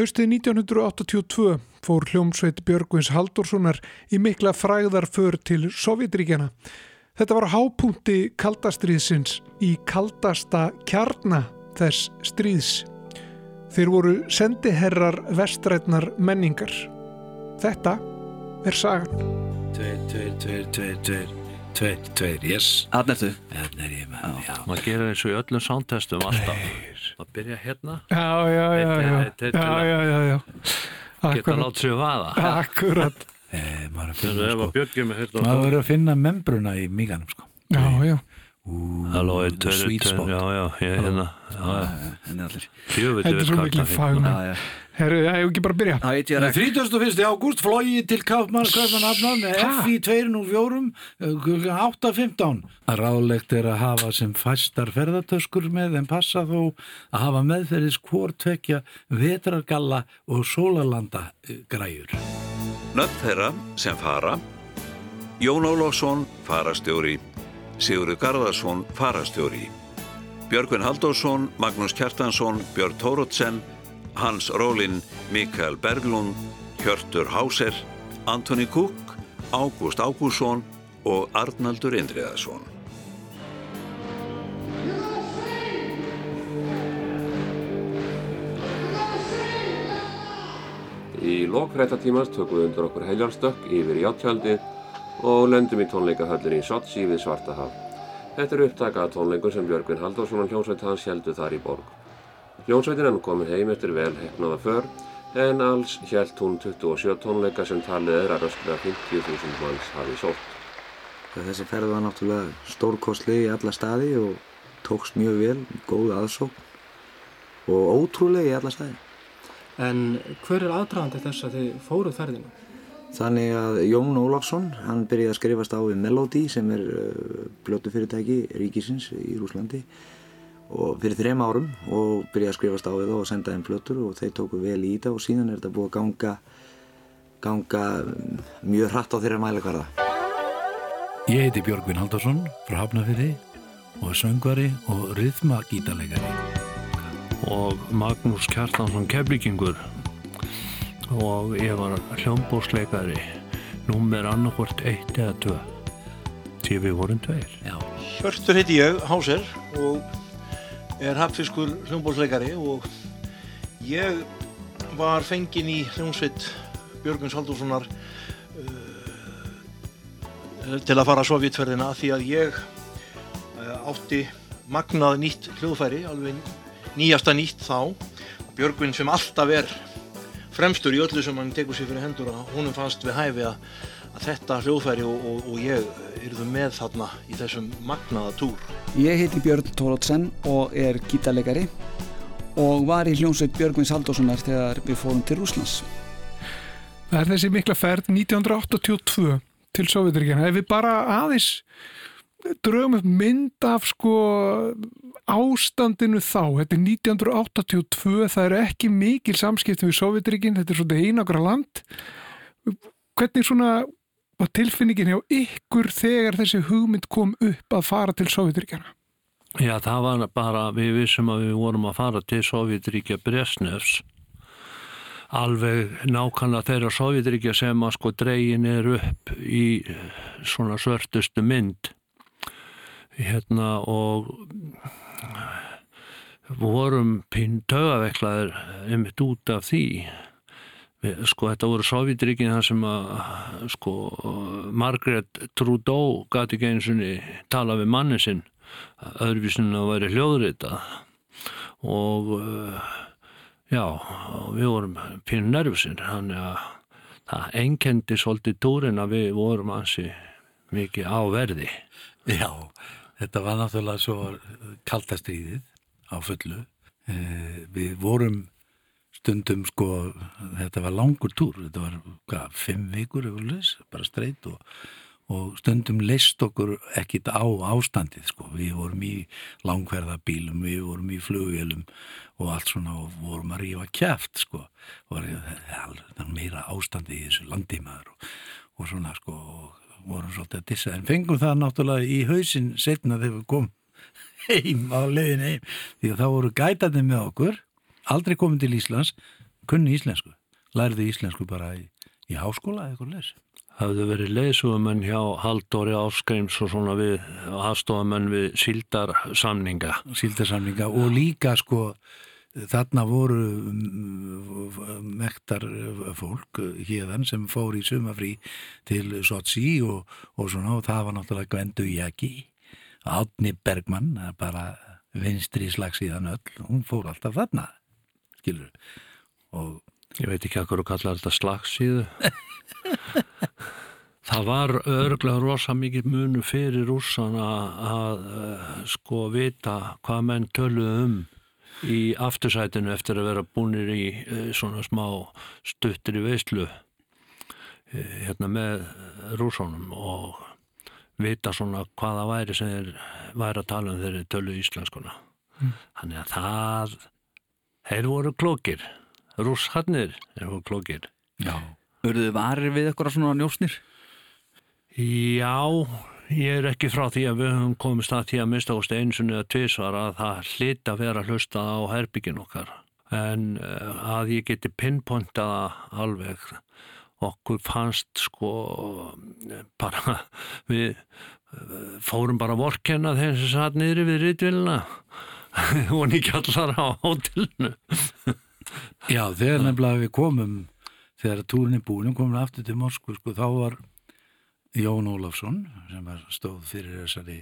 Haustið 1982 fór hljómsveit Björgvins Haldurssonar í mikla fræðar för til Sovjetríkjana. Þetta var hápunkti kaldastriðsins í kaldasta kjarna þess stríðs. Þeir voru sendiherrar vestrætnar menningar. Þetta er sagan. Tveir, tveir, tveir, tveir, tveir, tveir, tveir, yes. Þannig ertu. Þannig er ég með, já. maður gerir og í öllum sántestum alltaf maður byrja hérna Já, já, já, já, Eitt, eitt, eitt, já, já, já, já. geta Akkurat, látt sig vaða akkurat. Eh, maður er að finna, sko, að hérna að finna membruna í míganum, sko. Já, já. Halló, tveir, spot. já, já, ég er hérna Þetta er svo mikil já. Herru, já, ég hef ekki bara að byrja. Það veit ég ekki. 31. ágúst flogi til Kaupmannskaupanafna með FI 204 kl. 8.15. Ráðlegt er að hafa sem fæstar ferðartöskur með en passa þó að hafa meðferðis hvort tvekja vetrargalla og sólalanda eh, græjur. Nöfn þeirra sem fara Jón Ólafsson, farastjóri Sigurður Garðarsson, farastjóri Björgvin Halldórsson, Magnús Kjartansson, Björn Tórótsen Hans Rólin, Mikael Berglund Hjörtur Háser Antoni Kukk, Ágúst Ágússon og Arnaldur Indriðarsson Í lokfréttatímans tökum við undir okkur heljarstökk yfir játjaldið og lendum í tónleikahöllinni í Sochi við Svartahaf. Þetta er upptaka af tónleikum sem Björgvin Halldórsson og hljómsveit hans heldu þar í borg. Hljómsveitin er nú komin heim eftir vel hefnaða för en alls hjælt hún 27 tónleika sem talið er að rösklega 50.000 manns hafi sótt. Þessi ferð var náttúrulega stórkostli í alla staði og tókst mjög vel, góð aðsókn og ótrúlega í alla staði. En hver er aðdragandi þess að þið fóruð ferðina? Þannig að Jón Ólafsson, hann byrjaði að skrifast á við Melody sem er uh, blötufyrirtæki ríkisins í Rúslandi og fyrir þrem árum og byrjaði að skrifast á við það og senda þeim flötur og þeir tóku vel í þetta og síðan er þetta búið að ganga, ganga um, mjög hratt á þeirra mælikvarða. Ég heiti Björgvin Haldarsson frá Hafnafyrði og er söngvari og ryðmagítalegari. og Magnús Kjartansson keflíkingur og ég var hljómbósleikari númer annarkvort eitt eða tvö því við vorum tveir Já. Hjörtur heiti ég, Háser og er hafnfiskur hljómbólsleikari og ég var fenginn í hljómsveit Björguns Haldurssonar uh, til að fara sovjetferðina því að ég uh, átti magnað nýtt hljóðfæri, alveg nýjasta nýtt þá. Björgvin sem alltaf er fremstur í öllu sem hann tekur sér fyrir hendur og húnum fannst við hæfi að, að þetta hljóðfæri og, og, og ég yrðu með þarna í þessum magnaða túr. Ég heiti Björn Tórótsen og er gítarleikari og var í hljómsveit Björgvins Halldórssonar þegar við fórum til Rúslands. Það er þessi mikla ferð 1982 til Sovjeturíkjana. Ef við bara aðeins drögum upp mynd af sko ástandinu þá, þetta er 1982, það eru ekki mikil samskiptum við Sovjeturíkin, þetta er svona einakra land. Hvernig svona var tilfinningin hjá ykkur þegar þessi hugmynd kom upp að fara til Sovjeturíkjana? Já, það var bara, við vissum að við vorum að fara til Sovjetríkja Bresnefs alveg nákvæmlega þeirra Sovjetríkja sem að sko dregin er upp í svona svörtustu mynd hérna og vorum pín tögaveiklaður einmitt út af því. Sko þetta voru Sovjetríkin þar sem að sko Margaret Trudeau gati ekki einu sinni tala við manni sinn öðruvísinu að væri hljóðrita og uh, já, og við vorum pínu nervusinn þannig að það enkendi svolítið túrin að við vorum ansi mikið á verði. Já, þetta var náttúrulega svo kaltastríðið á fullu. Eh, við vorum stundum sko, þetta var langur túr, þetta var hvað, fimm vikur yfirleis, bara streyt og, og stundum leist okkur ekkit á ástandið sko, við vorum í langverðabílum, við vorum í flugvélum og allt svona og vorum að rífa kjæft sko, það var meira ástandið í þessu landímaður og, og svona sko, og vorum svolítið að dissa, en fengum það náttúrulega í hausinn setna þegar við komum heim á leiðin heim, því að þá voru gætandi með okkur aldrei komið til Íslands kunni íslensku. Lærði íslensku bara í, í háskóla eða eitthvað les hafðu verið leysugamenn hjá Haldóri Áskreims og svona við aðstofamenn við síldarsamninga. Síldarsamninga og líka sko þarna voru mm, mektar fólk hérðan sem fór í sumafrí til Sochi og, og svona og það var náttúrulega Gvendu Jæki Átni Bergmann bara vinstri slagsíðan öll hún fór alltaf þarna skilur og ég veit ekki hvað þú kallar þetta slagsíðu. Það var örglega rosa mikið munu fyrir rússana að sko vita hvað menn töluðu um í aftursætinu eftir að vera búinir í uh, svona smá stuttir í veistlu uh, hérna með rússanum og vita svona hvaða væri sem þeir væri að tala um þeirri tölu íslenskuna mm. þannig að það þeir voru klókir rússarnir þeir voru klókir Já Verður þið varir við eitthvað svona njósnir? Já, ég er ekki frá því að við höfum komist að því að mista ást einsunni eða tvísvar að það hlita að vera hlusta á herbyggin okkar. En eh, að ég geti pinpointaða alveg okkur fannst sko bara við eh, fórum bara vorkenna þeim sem satt niður við rítvilina og ekki allar á hótelinu. Já, þegar nefnilega við komum þegar túrin er búin komum við aftur til Moskvu sko, þá var Jón Ólafsson sem var stóð fyrir þessari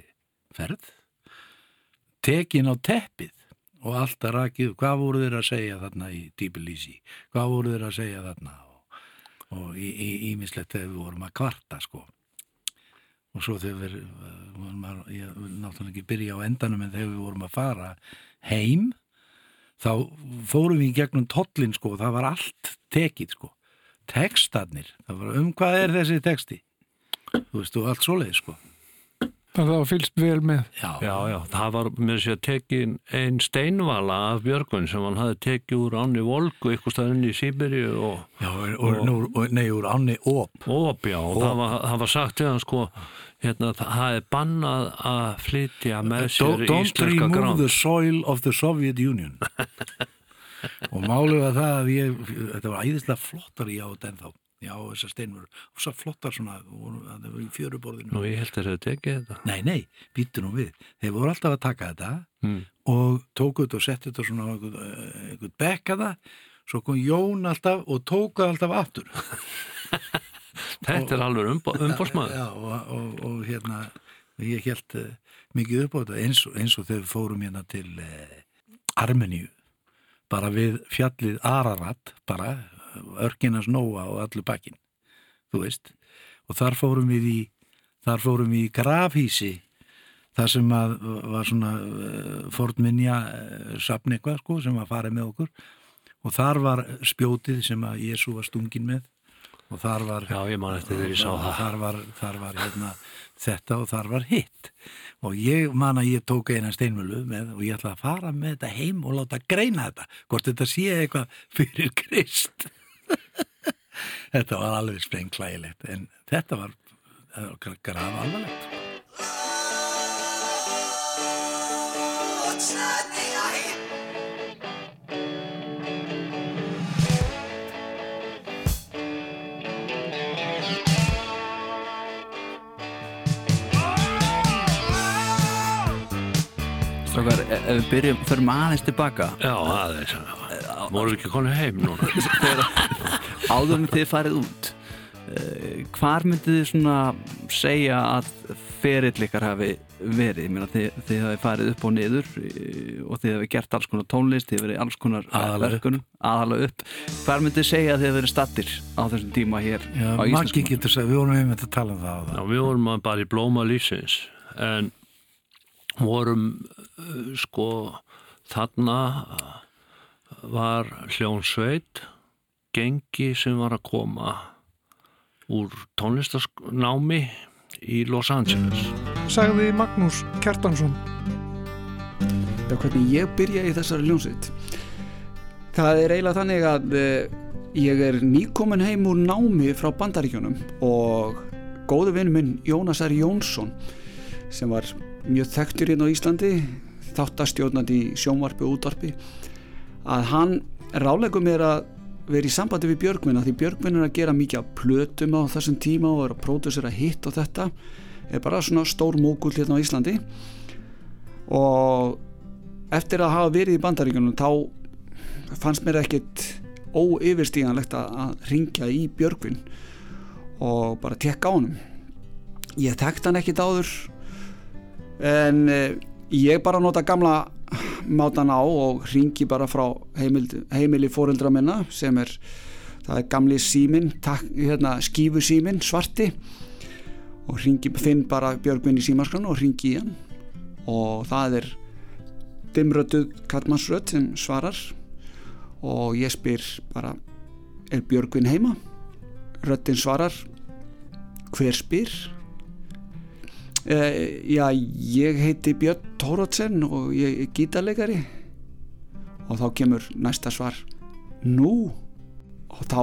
ferð tekin á teppið og alltaf rakið, hvað voru þeir að segja þarna í Tíbelísi, hvað voru þeir að segja þarna? Og, og ímislegt þegar við vorum að kvarta sko. Og svo þegar við vorum að, ég náttúrulega ekki byrja á endanum en þegar við vorum að fara heim þá fórum við í gegnum tollin sko, það var allt tekið sko. Tekstarnir, það var um hvað er þessi teksti þú veist, og allt svoleið sko. Það var fylst vel með. Já, já, já það var með sér tekin einn steinvala af Björgun sem hann hafi tekið úr Anni Volgu ykkur staðinn í Sýberi og, Já, og, og, og nei, úr Anni Óp Óp, já, og það var, það var sagt til hann sko, hérna, það er bannað að flytja með sér don't, don't íslenska grán Don't remove the soil of the Soviet Union. Og málið var það að ég, þetta var æðislega flottar í á þetta en þá já, þessar steinur, og svo flottar svona í fjöruborðinu. Nú, ég held að það hefur tekið þetta. Nei, nei, býttu nú við. Þeir voru alltaf að taka þetta mm. og tóku þetta og settu þetta svona eitthvað bekkaða svo kom Jón alltaf og tóku alltaf aftur. Þetta og, er alveg umbórsmaður Já, og, og, og hérna ég held uh, mikið upp á þetta. Eins, eins og þegar við fórum hérna til uh, Armeníu. Bara við fjallið Ararat bara örkina snóa og allu bakkin þú veist. Og þar fórum við í þar fórum við í grafhísi þar sem að var svona uh, fornminja uh, sapn eitthvað sko sem var farið með okkur. Og þar var spjótið sem að Jésu var stungin með. Og þar var Já, ég man eftir því að ég sá það. þar var, þar var hérna, þetta og þar var hitt. Og ég man að ég tók eina steinmjölu með og ég ætla að fara með þetta heim og láta greina þetta hvort þetta sé eitthvað fyrir Krist þetta var alveg sprengklægilegt en þetta var graf alvarlegt Strákar, ef við byrjum, förum aðeins tilbaka. Já, aðeins Voru ekki konið heim núna? Áður en þið farið út uh, Hvar myndið þið svona segja að ferill ykkar hafi verið? Meina þið, þið hafi farið upp og niður uh, og þið hafi gert alls konar tónlist þið hafi verið alls konar verkunum aðalega upp. Hvar myndið þið segja að þið hafi verið stattir á þessum tíma hér Já, á segja, við vorum einmitt að tala um það Já, við vorum bara í blóma lífsins en vorum uh, sko þarna var hljónsveit gengi sem var að koma úr tónlistasnámi í Los Angeles? Sagði Magnús Kjartansson. Já, hvernig ég byrja í þessari hljónsveit Það er eiginlega þannig að uh, ég er nýkomin heim úr námi frá bandaríkjónum og góðu vinn minn Jónas R. Jónsson sem var mjög þekktur inn á Íslandi þáttastjórnandi í sjónvarpi og útvarpi að hann rálegum mér að vera í sambandi við Björgvin því Björgvin er að gera mikið af plötum á þessum tíma og er að pródusera hitt og þetta. Er bara svona stór mókull hérna á Íslandi. Og eftir að hafa verið í bandaríkunum þá fannst mér ekkit óyfirstíganlegt að ringja í Björgvin og bara tekka á hann ég þekkt hann ekkit áður en eh, ég bara nota gamla mátan á og ringi bara frá heimil, heimili fóreldra minna sem er, það er gamli símin, hérna, skífu símin svarti og ringi, finn bara Björgvin í símaskran og ringi í hann og það er dimrötuð Katmansrödd sem svarar og ég spyr bara er Björgvin heima? Röddin svarar hver spyr? Uh, já, ég heiti Björn Tórótsen og ég er gítarleikari. Og þá kemur næsta svar. Nú? Og þá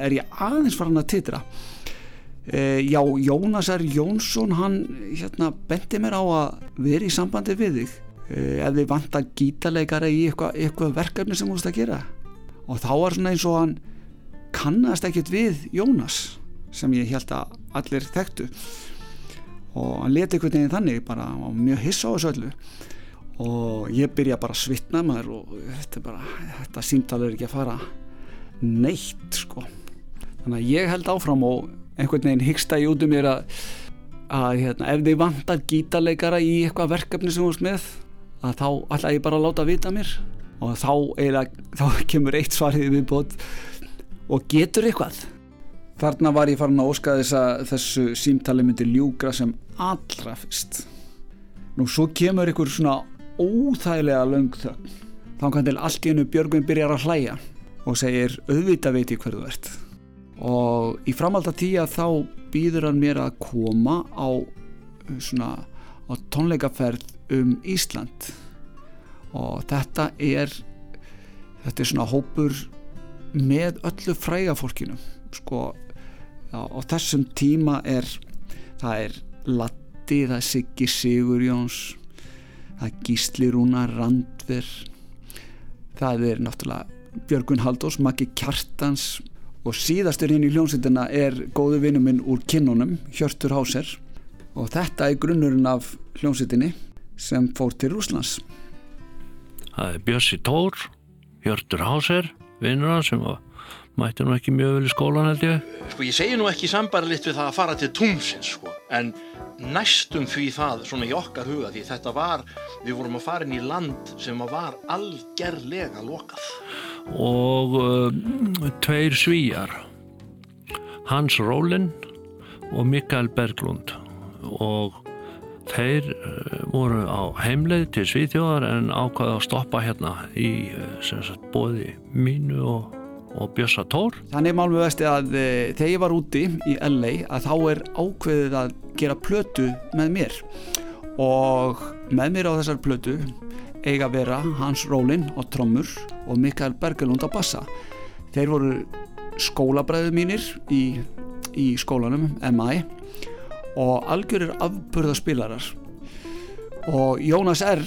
er ég aðeins farin að titra. Uh, já, Jónas R. Jónsson hann hérna bendi mér á að vera í sambandi við þig. Uh, ef þið vantar gítarleikari í eitthvað, eitthvað verkefni sem þú veist að gera. Og þá var svona eins og hann kannast ekkert við Jónas sem ég held að allir þekktu og hann leti einhvern veginn þannig bara og mjög hissa á þessu öllu. Og ég byrja bara að svitna maður og þetta er bara þetta símtal er ekki að fara neitt sko. Þannig að ég held áfram og einhvern veginn hyggsta í út um mér að, að hérna, ef þið vantar gítarleikara í eitthvað verkefni sem þú veist með að þá ætla ég bara að láta vita mér. Og þá, eða, þá kemur eitt svarið við bótt og getur eitthvað Þarna var ég farin að óska þess að þessu símtali myndi ljúgra sem allra fyrst. Nú svo kemur ykkur svona óþægilega löng þögn. Þá kann til allt í hennu Björgvin byrjar að hlæja og segir auðvitað veit ég hverðu verðt. Og í framhalda tíja þá býður hann mér að koma á, svona, á tónleikaferð um Ísland. Og þetta er, þetta er svona hópur með öllu frægafólkinu. Sko á, þessum tíma er það er Latti, það er Siggi Sigurjóns það er Gísli Rúnar Randver það er náttúrulega Björgun Haldós, Maggi Kjartans og síðastur hinn í hljómsveitina er góðu vinnu minn úr kinnunum Hjörtur Háser. Og þetta er grunnurinn af hljómsveitinni sem fór til Rúslands Það er Björsi Tór Hjörtur Háser vinnur hann sem var mætti nú ekki mjög vel í skólan held ég. Sko ég segi nú ekki sambarlitt við það að fara til tumsins sko en næstum því það svona í okkar huga því þetta var, við vorum að fara inn í land sem var algerlega lokað. Og uh, tveir svíjar Hans Rólin og Mikael Berglund. Og þeir uh, voru á heimleið til Svíþjóðar en ákvaði að stoppa hérna í uh, sagt, bóði mínu og og Björsa Tór. Þannig málum við vesti að e, þegar ég var úti í LA að þá er ákveðið að gera plötu með mér og með mér á þessar plötu eiga vera Hans Rólin á trommur og Mikael Bergelund á bassa. Þeir voru skólabræðu mínir í, í skólanum MI og algjörir afburðaspilarar og Jónas R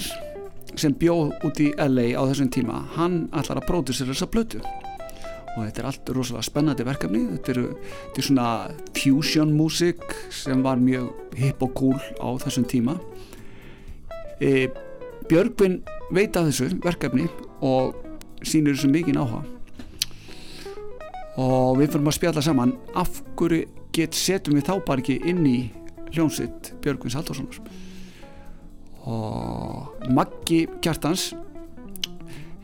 sem bjóð út í LA á þessum tíma hann ætlar að pródusera þessa plötu og þetta er allt rosalega spennandi verkefni. Þetta er, þetta er svona fusion músik sem var mjög hip og cool á þessum tíma. E, Björgvin veit af þessu verkefni og sínir þessu mikið áhuga. Og við fyrir að spjalla saman. Af hverju get setjum við þá bara ekki inn í hljónsitt Björgvins Haldarssonar og Maggi Kjartans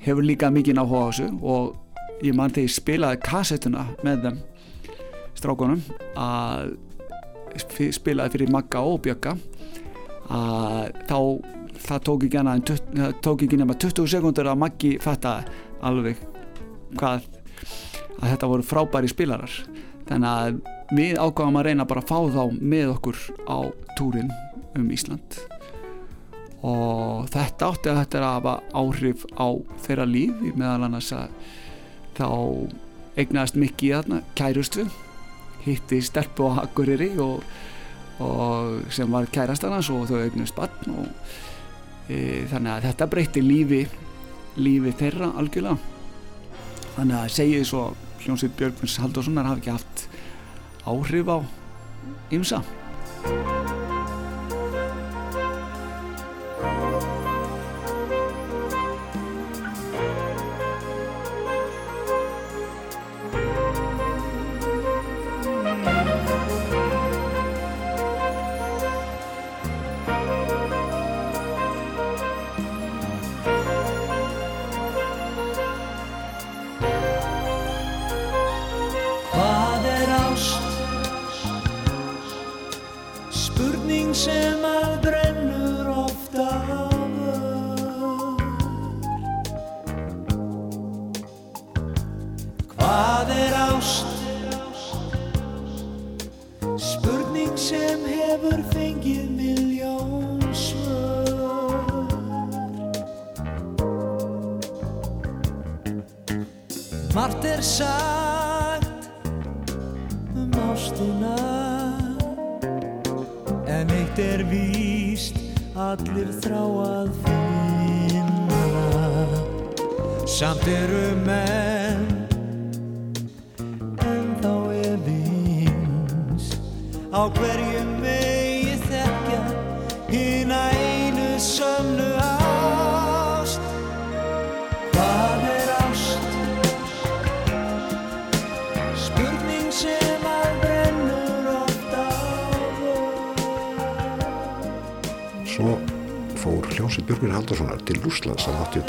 hefur líka mikið áhuga á þessu og ég mann þegar ég spilaði kassettuna með þeim strákunum að spilaði fyrir Magga og Bjögga að þá það tók ekki, hana, það tók ekki nema 20 sekundur að Maggi fatta alveg hvað að þetta voru frábæri spilarar. Þannig að við ákváðum að reyna bara að fá þá með okkur á túrin um Ísland. Og þetta átti að þetta er að hafa áhrif á þeirra líf meðal annars að þá eignaðist mikið í þarna kærustu hitti stelpu á Akureyri og, og sem var kærastan hans og þau eignast barn og e, þannig að þetta breytti lífi lífi þeirra algjörlega. Þannig að því svo hljómsveit Björgvins Halldórssonar hafi ekki haft áhrif á ymsa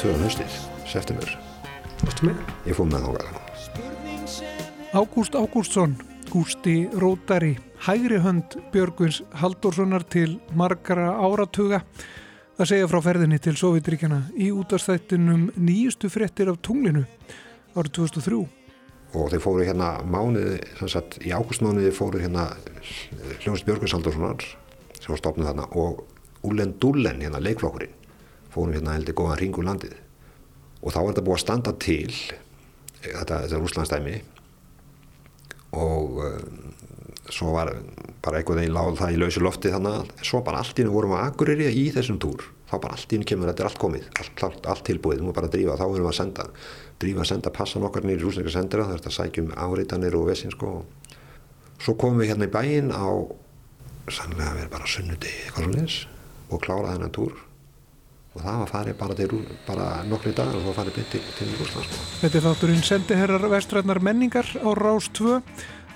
Að 82 haustið, september. Varstu með? Ég fór með þángað. Ágúst Ágústsson, Gústi Rótari, hægri hönd Björgvins Halldórssonar til margara áratuga að segja frá ferðinni til Sovjetríkjana í útastættinum nýjustu fréttir af tunglinu árið 2003. Og þeir fóru hérna mánuði, sagt, í ágústmánuði fóru hérna hljómsveit Björgvin Halldórssonar sem var stopnud þarna og Ulen Dullen, hérna leikflokkurinn, fórum hérna heldur góðan ring úr landið. Og þá er þetta búið að standa til þetta, þetta rúslandstæmi og um, svo var bara einhvern veginn láð það í lausu lofti þannig að svo bara allt í hennu vorum við akureyri í þessum túr. Þá bara allt í hennu kemur, þetta er allt komið. Allt, allt, allt tilbúið, þú múið bara að drífa, þá erum við að senda drífa að senda passan okkar nýri rúsneika sendera það er að sækjum áreitanir og vesinn sko. Svo komum við hérna í bæinn á sannlega að vera bara sunnudegi og klára þennan túr og það var farið bara, til, bara nokkri dagar og það var farið bytti til Rúsland sko. Þetta er þátturinn sendiherrar vestrætnar menningar á Rás 2,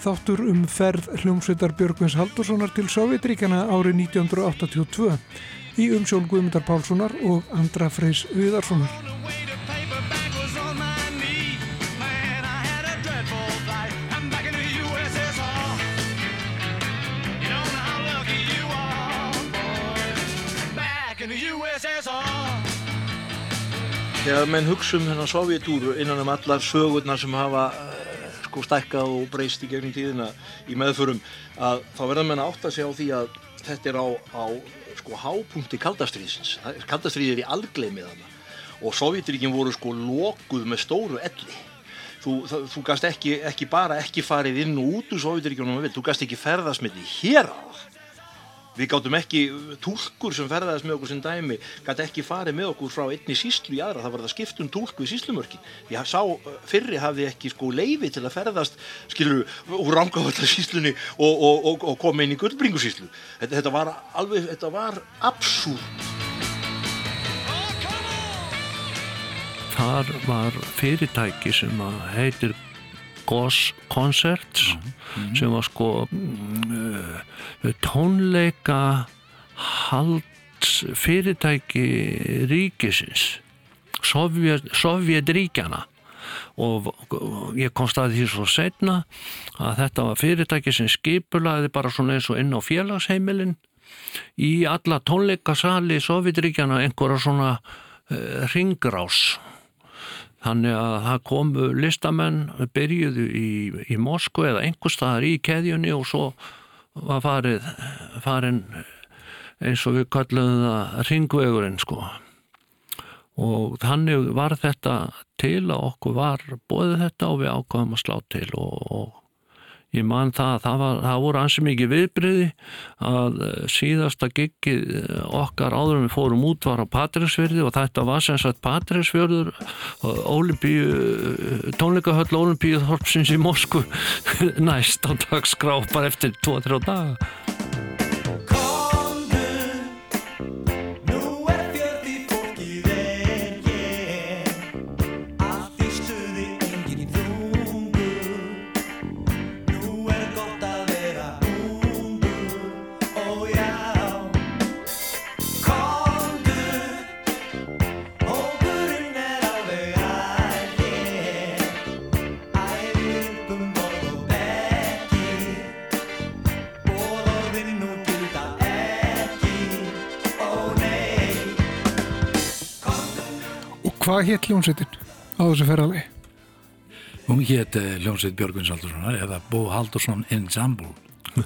þáttur um ferð hljómsveitar Björgvins Halldórssonar til Sovjetríkjana árið 1982 í umsjón Guðmundar Pálssonar og Andra Freys Viðarssonar. Þegar menn hugsa um þennan sovjetúru innan um allar sögurnar sem hafa eh, sko stækkað og breyst í gegnum tíðina í meðförum að þá verða menn að átta sig á því að þetta er á, á sko hápunkti kaldastriðsins. Kaldastriðið er í algleimið þarna og Sovjetríkin voru sko lokuð með stóru elli. Þú, það, þú gast ekki, ekki bara ekki farið inn og út úr Sovjetríkjunum, þú gast ekki ferðast með því hér á það. Við gáttum ekki, túlkur sem ferðaðist með okkur sem dæmi, gæti ekki farið með okkur frá einni síslu í aðra, það var það skipt um túlk við síslumörkin. Ég sá, fyrri hafði ekki sko leifi til að ferðast, skilur, úr rangafölda síslunni og, og, og, og koma inn í gullbringu síslu. Þetta, þetta var alveg, þetta var absúrt. Þar var fyrirtæki sem heitir Goss Concerts sem var sko mm, tónleika halds fyrirtæki ríkisins Sovjet, Sovjetríkjana og ég komst að því svo setna að þetta var fyrirtæki sem skipulaði bara svona eins og inn á félagsheimilin í alla tónleikasali Sovjetríkjana einhverja svona uh, ringrás Þannig að það komu listamenn, byrjuðu í, í Moskvu eða einhver staðar í keðjunni og svo var farið, farin eins og við kallum það ringvegurinn sko. Og þannig var þetta til að okkur var bóðið þetta og við ákvaðum að slá til og, og ég man það, það, var, það voru ansi mikið viðbriði að eh, síðasta giggið eh, okkar áður við fórum út var á Patræsfjörði og þetta var sem sagt Patræsfjörður Olimpíu tónleikahöll Olimpíu Þorpsins í Moskvu næst á dagskrá bara eftir 2-3 daga hvað hétt hljómsveitin á þessu ferðalegi? Hún hétt uh, Ljónsveit Björgvins Haldurssonar eða Bó Haldursson Ensemble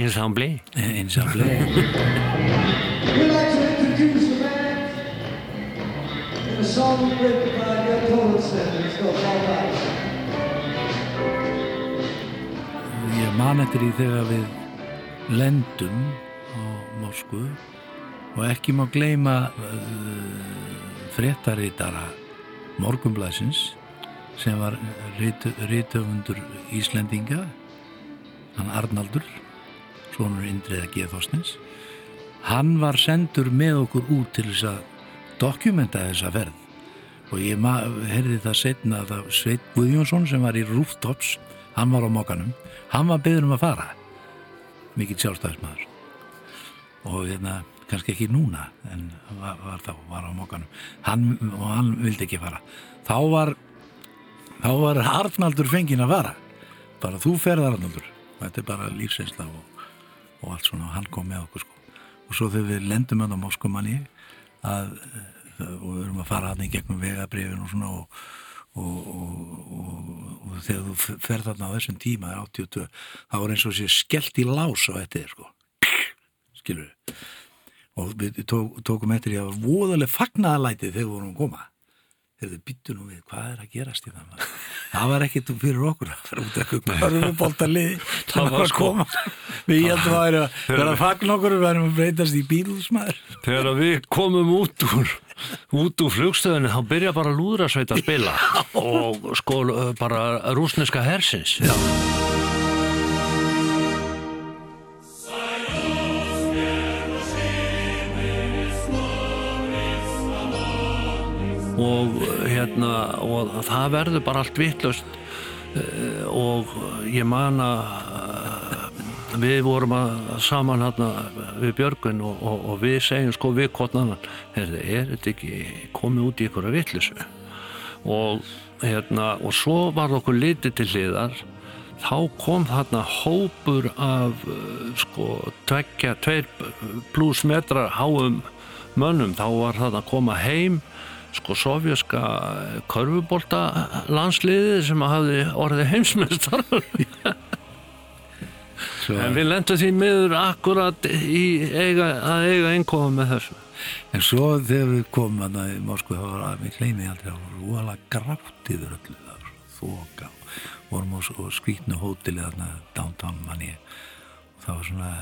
Ensemble Ensemble We'd like to introduce a man in a song written by Björn Thorvaldsen. It's called All Right. Ég man eftir í þegar við lendum á Moskvu og ekki má gleyma uh, fréttaritara Morgunblæsins sem var rítöfundur Íslendinga hann Arnaldur svonur Indriða Geðfossnins hann var sendur með okkur út til þess að dokumenta þessa ferð. Og ég heyrði það setna að það Sveit Guðjónsson sem var í Rooftops hann var á mókanum, hann var beður um að fara. Mikill sjálfstæðismæður og hérna kannski ekki núna en var, var þá, var á mókanum og hann vildi ekki fara. Þá var þá var Arnaldur fenginn að fara bara þú ferð Arnaldur. Þetta er bara lífseinsla og, og allt svona. Og hann kom með okkur sko. Og svo þegar við lendum hann á Moskomanni að og við erum að fara hann í gegnum vegabrifin og svona og, og, og, og þegar þú ferð þarna á þessum tíma 82, það var eins og sé skellt í lás á þetta sko. Skilur við og við tók, tókum eftir í að það var voðalega fagnaðalætið þegar vorum að koma. Þegar þið byttu nú við hvað er að gerast í það það var ekkert fyrir okkur það var út af hverjum bóltaliði það var að koma. Við heldum að vera að fagna okkur við erum að breytast í bílusmaður Þegar við komum út úr út úr flugstöðinu þá byrja bara lúðrasveit að spila. Og sko bara rúsneska hersins. Já og hérna og það verður bara allt vittlust og ég man að við vorum að saman hérna við Björgun og, og, og við segjum sko við kvotnan er þetta ekki komið út í ykkur að vittlusu og hérna og svo var okkur litið til hliðar. Þá kom þarna hópur af sko tvekja, tveir pluss metra háum mönnum, þá var þarna að koma heim sko sovjaska körfubólta landsliði sem hafði orðið heimsmeistar. En við lendum því miður akkurat í eiga, að eiga einkoma með þessu. En svo þegar við komum að það í Moskvu þá var að við hleymi aldrei það var óalega grátt yfir öllu það var þoka. Vorum á skvítnu hóteli þarna downtown manni og það var svona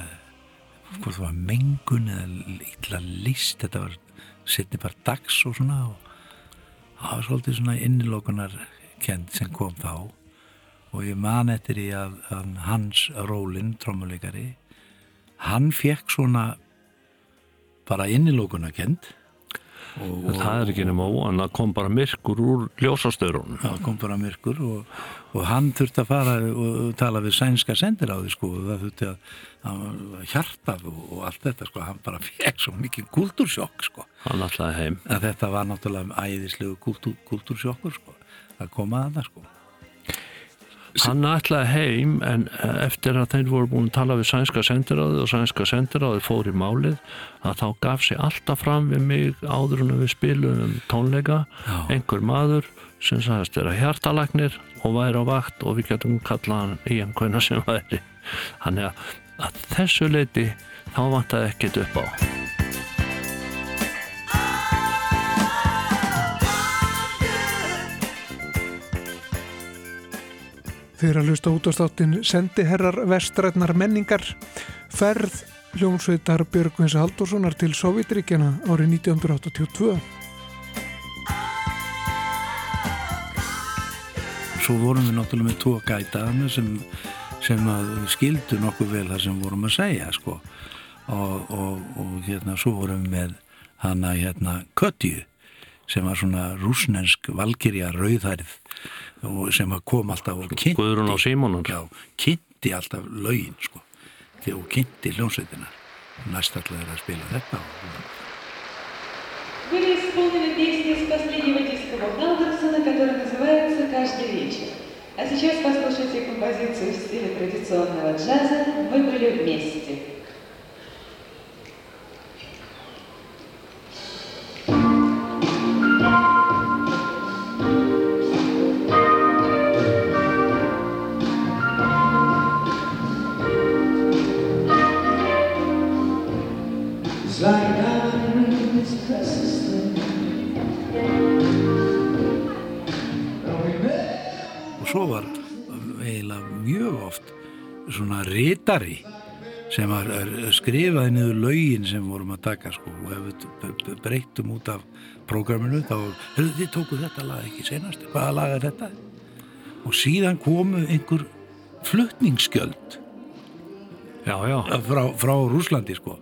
hvort það var mengun eða illa list þetta var setni bara dags og svona og það var svolítið svona innilókunar kend sem kom þá. Og ég man eftir í að, að hans Rólin, trommuleikari hann fekk svona bara innilókunar kend og, og það er ekki nema óan að kom bara myrkur úr ljósastörunum það kom bara myrkur og, og hann þurfti að fara og tala við sænska sendiráði sko og það þurfti að, að hjartað og, og allt þetta sko. Hann bara fekk svo mikið kultúrsjokk sko. Hann alltaf heim. Að þetta var náttúrulega æðislegu kultúr, kultúrsjokkur sko. Að koma að það sko Hann ætlaði heim en eftir að þeir voru búin að tala við sænska sendiráði og sænska sendiráði fór í málið að þá gaf sér alltaf fram við mig áður en við spilum um tónleika. Já. einhver maður sem sagðist vera hjartalagnir og væri á vakt og við getum kallað hann í einhverna sem væri. Hann er að þessu leiti þá vantaði ekkit upp á Þeir að hlusta út á státtin sendiherrar vestrætnar menningar ferð hljómsveitar Björgvins Haldurssonar til Sovjetríkjana árið 1982. Svo vorum við náttúrulega með tvo gætaðana sem, sem skildu nokkuð vel það sem vorum að segja sko. og, og, og hérna svo vorum við með hana hérna Kötju sem var svona rúsnensk valkyrja rauðhærið sem að kom alltaf og kynnti Guðrún á Símonun já, kynnti alltaf lögin sko, Þegar- og kynnti hljómsveitina næstallega er að spila þetta og Были исполнены песни с последнего диска Валдерсона, который называется «Каждый вечер». А сейчас послушайте композицию в стиле традиционного джаза «Мы были вместе». Svo var eiginlega mjög oft svona ritari sem var skrifaði niður lögin sem vorum að taka sko og ef við b- b- breyttum út af prógraminu þá, hefur þið tókuð þetta lag ekki senast, hvaða lag er þetta? Og síðan komu einhver flutningsskjöld já, já. Frá, frá Rúslandi sko.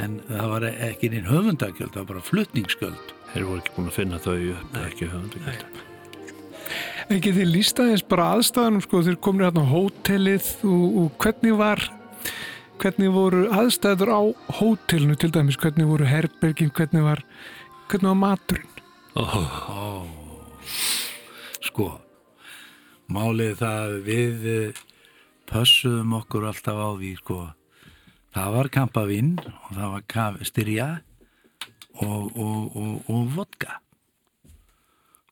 En það var ekki neinn höfundagjöld, það var bara flutningsskjöld Þeir voru ekki búin að finna þau upp, ekki höfundagjöld Ekki þið lísta eins bara aðstæðanum sko, þeir komur hérna á hótelið og, og hvernig var hvernig voru aðstæður á hótelinu til dæmis, hvernig voru herbergin, hvernig var hvernig var maturinn? Ó, sko málið það að við eh, pössuðum okkur alltaf á því sko. Það var kampavinn og það var styrja og, og, og vodka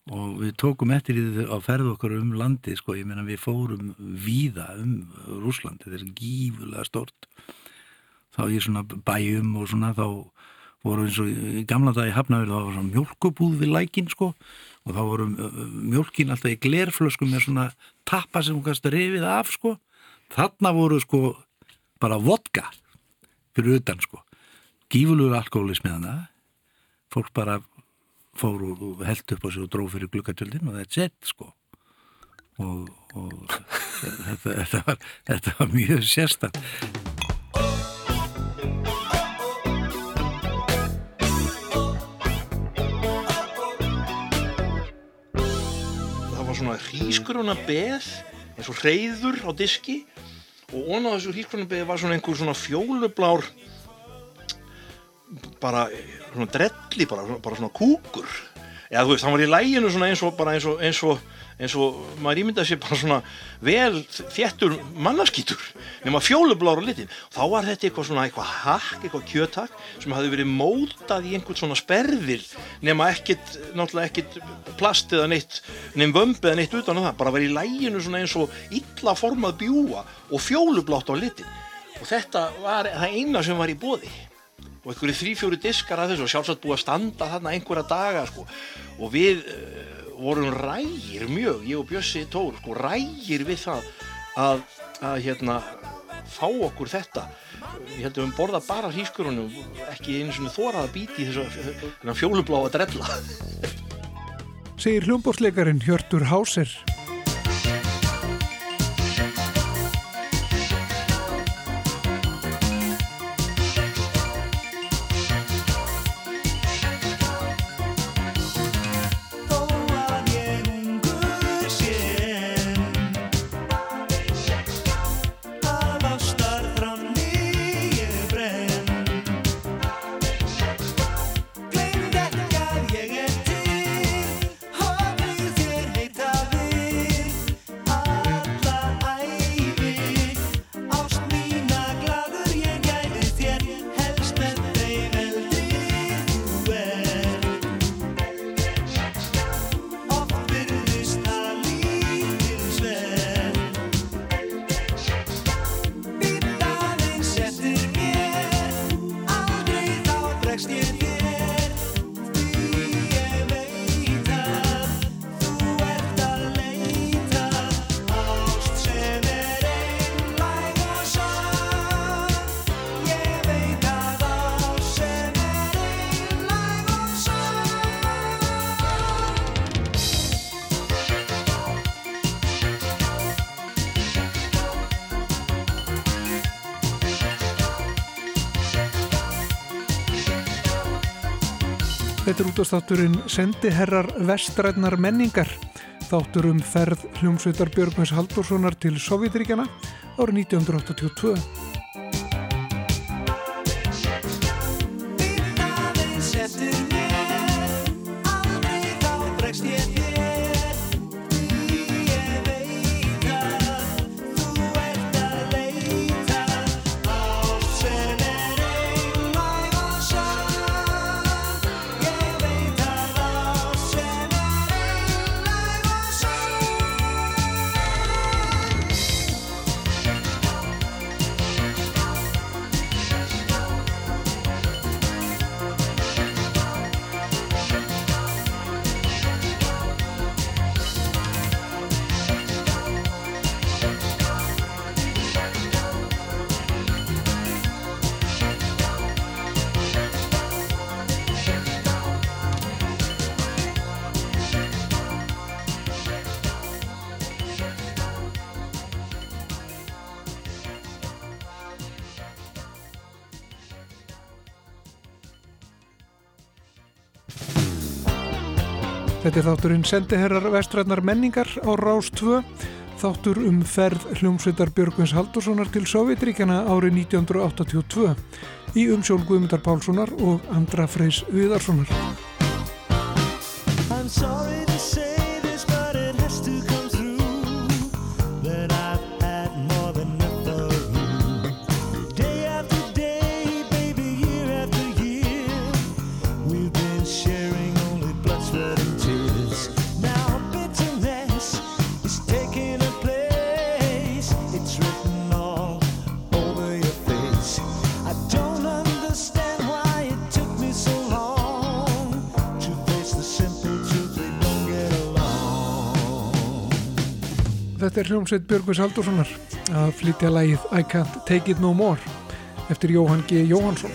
og við tókum eftir því að ferða okkur um landi sko, ég meina við fórum víða um Rúsland, þetta er gífulega stort þá í svona bæjum og svona þá voru eins og í gamla dag í Hafnafjörð þá var svona mjólkubúð við lækin sko. Og þá voru mjólkin alltaf í glerflöskum með svona tappa sem hún kannski rifið af sko. Þarna voru sko bara vodka fyrir utan sko. Gífulugur alkoholismi þannig fólk bara fór og, held upp á sig og dróð fyrir glukkartjöldin og that's it sko. Og, og þetta, þetta, var, þetta var mjög sérstætt það var svona hrískuruna beð eins og reyður á diski og á þessu hrískuruna beð var svona einhver svona fjólublár bara svona drelli bara, bara svona kúkur. Eða þú veist, hann var í læginu svona eins og bara eins og, eins og, eins og maður ímyndaði sér bara svona vel þéttur mannaskítur nema fjólublára litin. Þá var þetta eitthvað svona eitthvað hakk, eitthvað kjötak sem hafði verið mótað í einhvern svona sperðir nema ekkit, náttúrulega ekkit plast eða neitt, nefn vömb eða neitt utan það, bara verið í læginu svona eins og illa formað bjúa og fjólublátt á litin. Og þetta var það eina sem var í bóði og einhverju þrý-fjóri diskar að þessu og sjálfsagt búið að standa þarna einhverja daga sko. og við uh, vorum rægir mjög, ég og Bjössi Tór sko, rægir við það að, að hérna fá okkur þetta ég held að við höfum borðað bara hrískurunum ekki einu svona þórað að býti þessu fjólubláa drella Segir hljómbórsleikarin Hjörtur Háser. Útastátturinn Sendiherrar vestrætnar menningar þáttur um ferð hljómsveitar Björgvins Haldurssonar til Sovjetríkjana árið 1982. Þetta er þátturinn Sendiherrar vestrætnar menningar á Rás 2 þáttur um ferð hljómsveitar Björgvins Haldurssonar til Sovjetríkjana árið 1982 í umsjón Guðmundar Pálssonar og Andra Freys Viðarssonar. I'm sorry Þetta er hljómsveit Björgvins Haldurssonar að flytja lagið I Can't Take It No More eftir Jóhann G. Jóhannsson.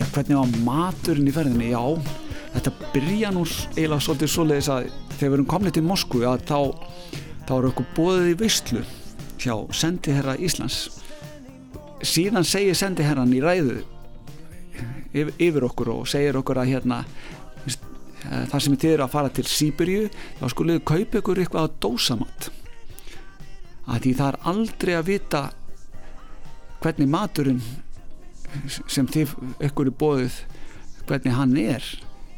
Já, hvernig var maturinn í ferðinni? Já, byrja nú eiginlega svolítið svoleiðis að þegar við erum komnið til Moskvu að þá, þá eru okkur bóðið í veistlu hjá sendiherra Íslands. Síðan segir sendiherran í ræðu yfir, okkur og segir okkur að hérna eh, þar sem þið eru að fara til Sýberíu þá skulið kaupa ykkur eitthvað að dósamatt að því það er aldrei að vita hvernig maturinn sem þið ykkur er bóðið hvernig hann er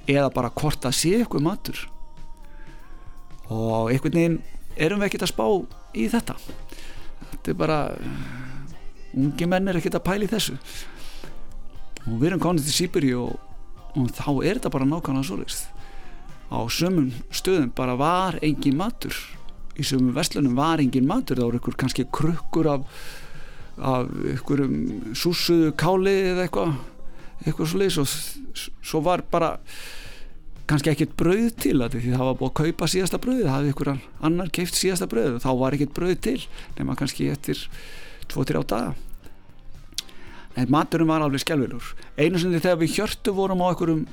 eða bara hvort það sé ykkur matur. Og einhvern veginn erum við ekkert að spá í þetta. Þetta er bara ungi menn er ekkert að pæla í þessu. Og við erum konið til Sýburi og, og þá er þetta bara nákvæmlega svoleiðist á sömum stöðum bara var engin matur. Í sömum vestlunum var engin matur. Þá voru ykkur kannski krukkur af af ykkurum súsuðu káli eða eitthvað eitthvað svo leiðis og svo var bara kannski ekkert brauð til að því það var búið að kaupa síðasta brauð það hafði ykkur annar keift síðasta brauð þá var ekkert brauð til nema kannski eftir 2-3 daga. En maturinn var alveg skelvilur einu sinni þegar við hjörtu vorum á einhverjum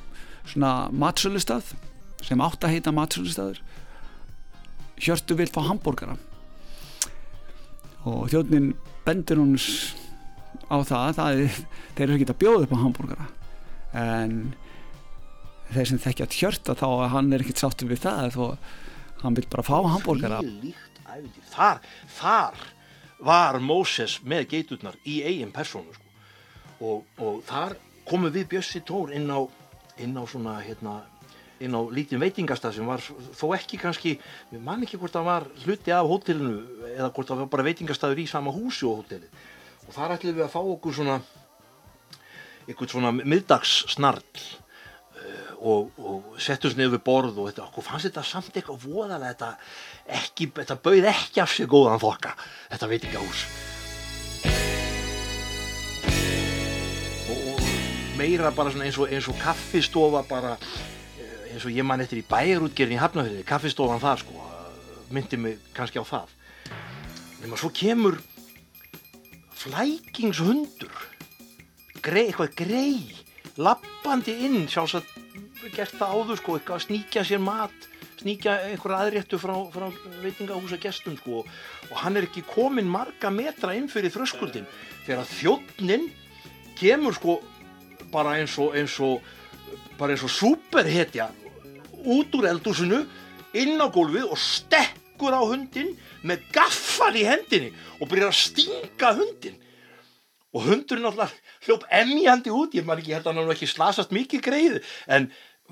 svona matsölustað sem átt að heita matsölustaður hjörtu vil fá hambúrgara og þjóðnin bendur hún á það, það er, þeir eru ekki að bjóða upp á hambúrgara en þeir sem þekkja hjörta þá að hann er ekkert sáttur við það þó hann vil bara fá hambúrgara þar, þar var Móses með geiturnar í eigin persónu sko. og, og þar komum við Bjössi Tór inn á, inn á svona hérna inn á lítinn veitingastað sem var þó ekki kannski, við man ekki hvort það var hluti af hótelinu eða hvort það var bara veitingastaður í sama húsi og hótelið og þar ætlum við að fá okkur svona eitthvað svona middagssnarl uh, og, og settum niður við borð og þetta, okkur fannst þetta samt eitthvað voðalega þetta, ekki, þetta bauð ekki af sér góðan þokka. Þetta veitingahús og, og meira bara svona eins og, eins og kaffistofa bara eh, eins og ég man eftir í bæjarútgerðin í Hafnafjörði kaffistofan það sko myndi mig kannski á það. Nema svo kemur flækingshundur. Grei, eitthvað grei lappandi inn sjálfsagt gert það áður sko, eitthvað að sníkja sér mat sníkja einhverja aðréttu frá, frá veitingahúsa gestum sko. Og hann er ekki komin marga metra inn fyrir þröskuldin þegar þjóttnin kemur sko bara eins og eins og bara eins og superhetja út úr eldúsinu inn á gólfið og stekkur á hundin með gaffal í hendinni og byrjar að stinga hundin og hundurinn alltaf hljóp emjandi út, ég man ekki, ég held að hann hafi ekki slasast mikið greið, en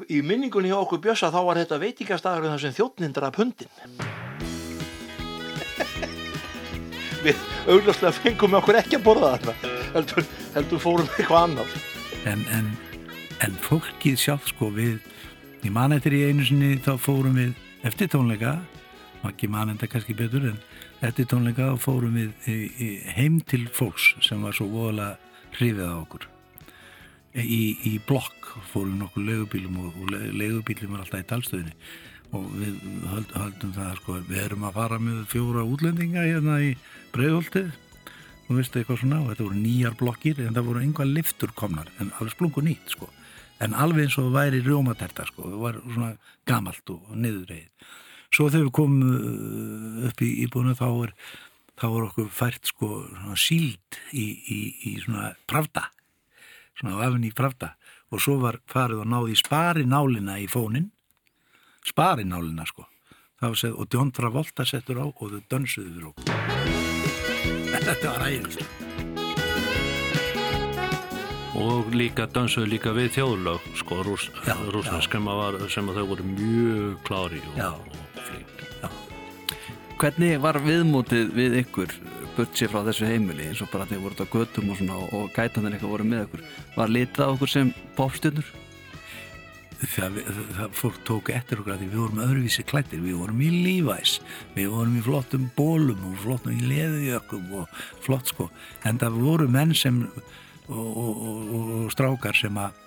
í minningunni hjá okkur Bjössa þá var þetta veitingastafur þar sem þjóttnin draf hundin við augljóslega fengum okkur ekki að borða þarna heldur, heldur fórum eitthvað annað. En, en, en fólkið sjálf sko við ég man eftir í einu sinni þá fórum við eftir tónleika ekki man þetta kannski betur en eftir tónleika fórum við í, í, heim til fólks sem var svo voðalega hrifið á okkur. Í, í blokk fórum nokkur legubílum og, og legubílum er alltaf í talstöðinni og við höld, höldum það sko, við erum að fara með fjóra útlendinga hérna í breiðholtið og veistu eitthvað svona og þetta voru nýjar blokkir en það voru einhvað liftur komnar en alveg splungu nýtt sko. En alveg eins og væri rjómaterta sko það var svona gamalt og niðurreið svo þegar við komum uh, upp í íbúinu þá er þá er okkur fært sko síld í, í, í svona pravda svona afinn í pravda. Og svo var farið og náði spari nálina í fónin spari nálina sko Sett, og John Travolta settur á og þau dönsuðu fyrir okkur. Þetta var ægilegt. Og líka dansuðu líka við þjóðlög sko rús, að var- sem að þau voru mjög klári og, Já. Hvernig var viðmótið við ykkur burt sér frá þessu heimili eins og bara þegar voruð á götum og svona og gætanir eitthvað voru með ykkur? Var litað á okkur sem popstjörnur? það, það fólk tók eftir okkur að því við vorum öðruvísi klættir, við vorum í lífæs við vorum í flottum bólum og flottum í leðujökkum og flott sko, en það voru menn sem og, og, og, og strákar sem að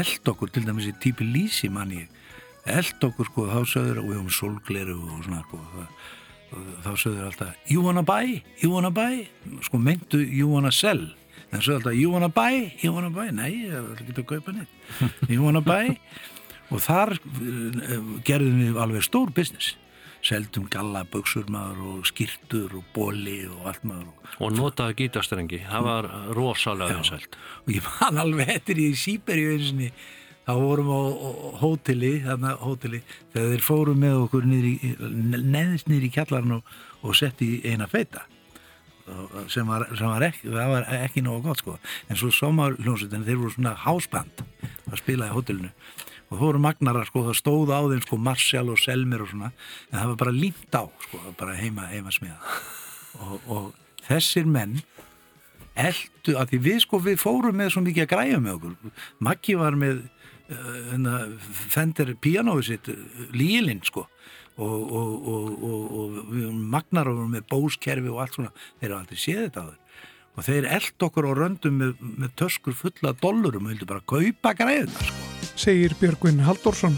eld okkur til dæmis í típi lísi manni eld okkur sko, þá söður og við höfum solgleru og svona sko, það, og þá söður alltaf you wanna buy, you wanna buy? Sko meintu you wanna sell? En svo alltaf you wanna buy, you wanna buy? Nei, vil ekki að kaupa neitt. You wanna buy? Og þar eh, gerðum við alveg stór business. Seldum gallaböksur maður og skýrtur og bóli og allt maður og notaði gítastrengi, það var rosalega vinsælt og ég man alveg eftir í einsinni þá vorum á hóteli þegar þeir fóru með okkur neðist niður í kjallarinn og, og sett í eina feita. Sem var, sem var ekki, það var ekki nógu gott sko. En svo somarljónsutin þeir voru svona hásband að spila í hótelinu. Og það voru magnarar sko, það stóð á þeim sko Marshall og Selmer og svona en það var bara límt á sko, bara heima, heima smiða og, og þessir menn eldu, að því við sko við fórum með svo mikið að græja með okkur. Maggi var með uh, Fender pianoið sitt lílinn sko. Og, og, og, og, magnar og með bóskerfi og allt svona. Þeir eru aldrei séð þetta á þeir og þeir eld okkur á röndum með, með töskur fulla dollurum og vildu bara kaupa græðuna sko. segir Björgvin Halldórsson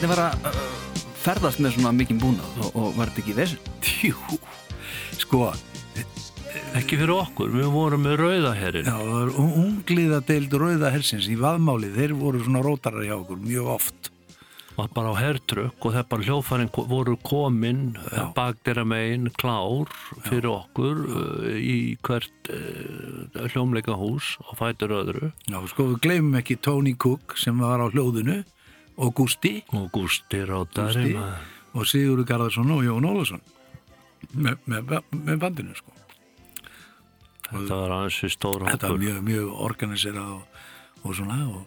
Hvernig var að uh, ferðast með svona mikinn búnað og, og var þetta ekki vesinn? Jú, sko Ekki fyrir okkur, við vorum með rauðaherrin. Já, það var ungliða deild rauða hersins í vaðmáli, þeir voru svona rótarar hjá okkur mjög oft. var bara á hertrökk og það bara hljófærin voru komin bakdera megin klár fyrir okkur uh, í hvert uh, hljómleika hús og fætur öðru Já, sko, við gleymum ekki Tony Cook sem var á hljóðinu og Gusti og Gusti Rótari og Sigurður Garðarsson og Jón Ólafsson með, með, með bandinu sko. Þetta var aðeins við stór Þetta var mjög, mjög organiserað og, og svona og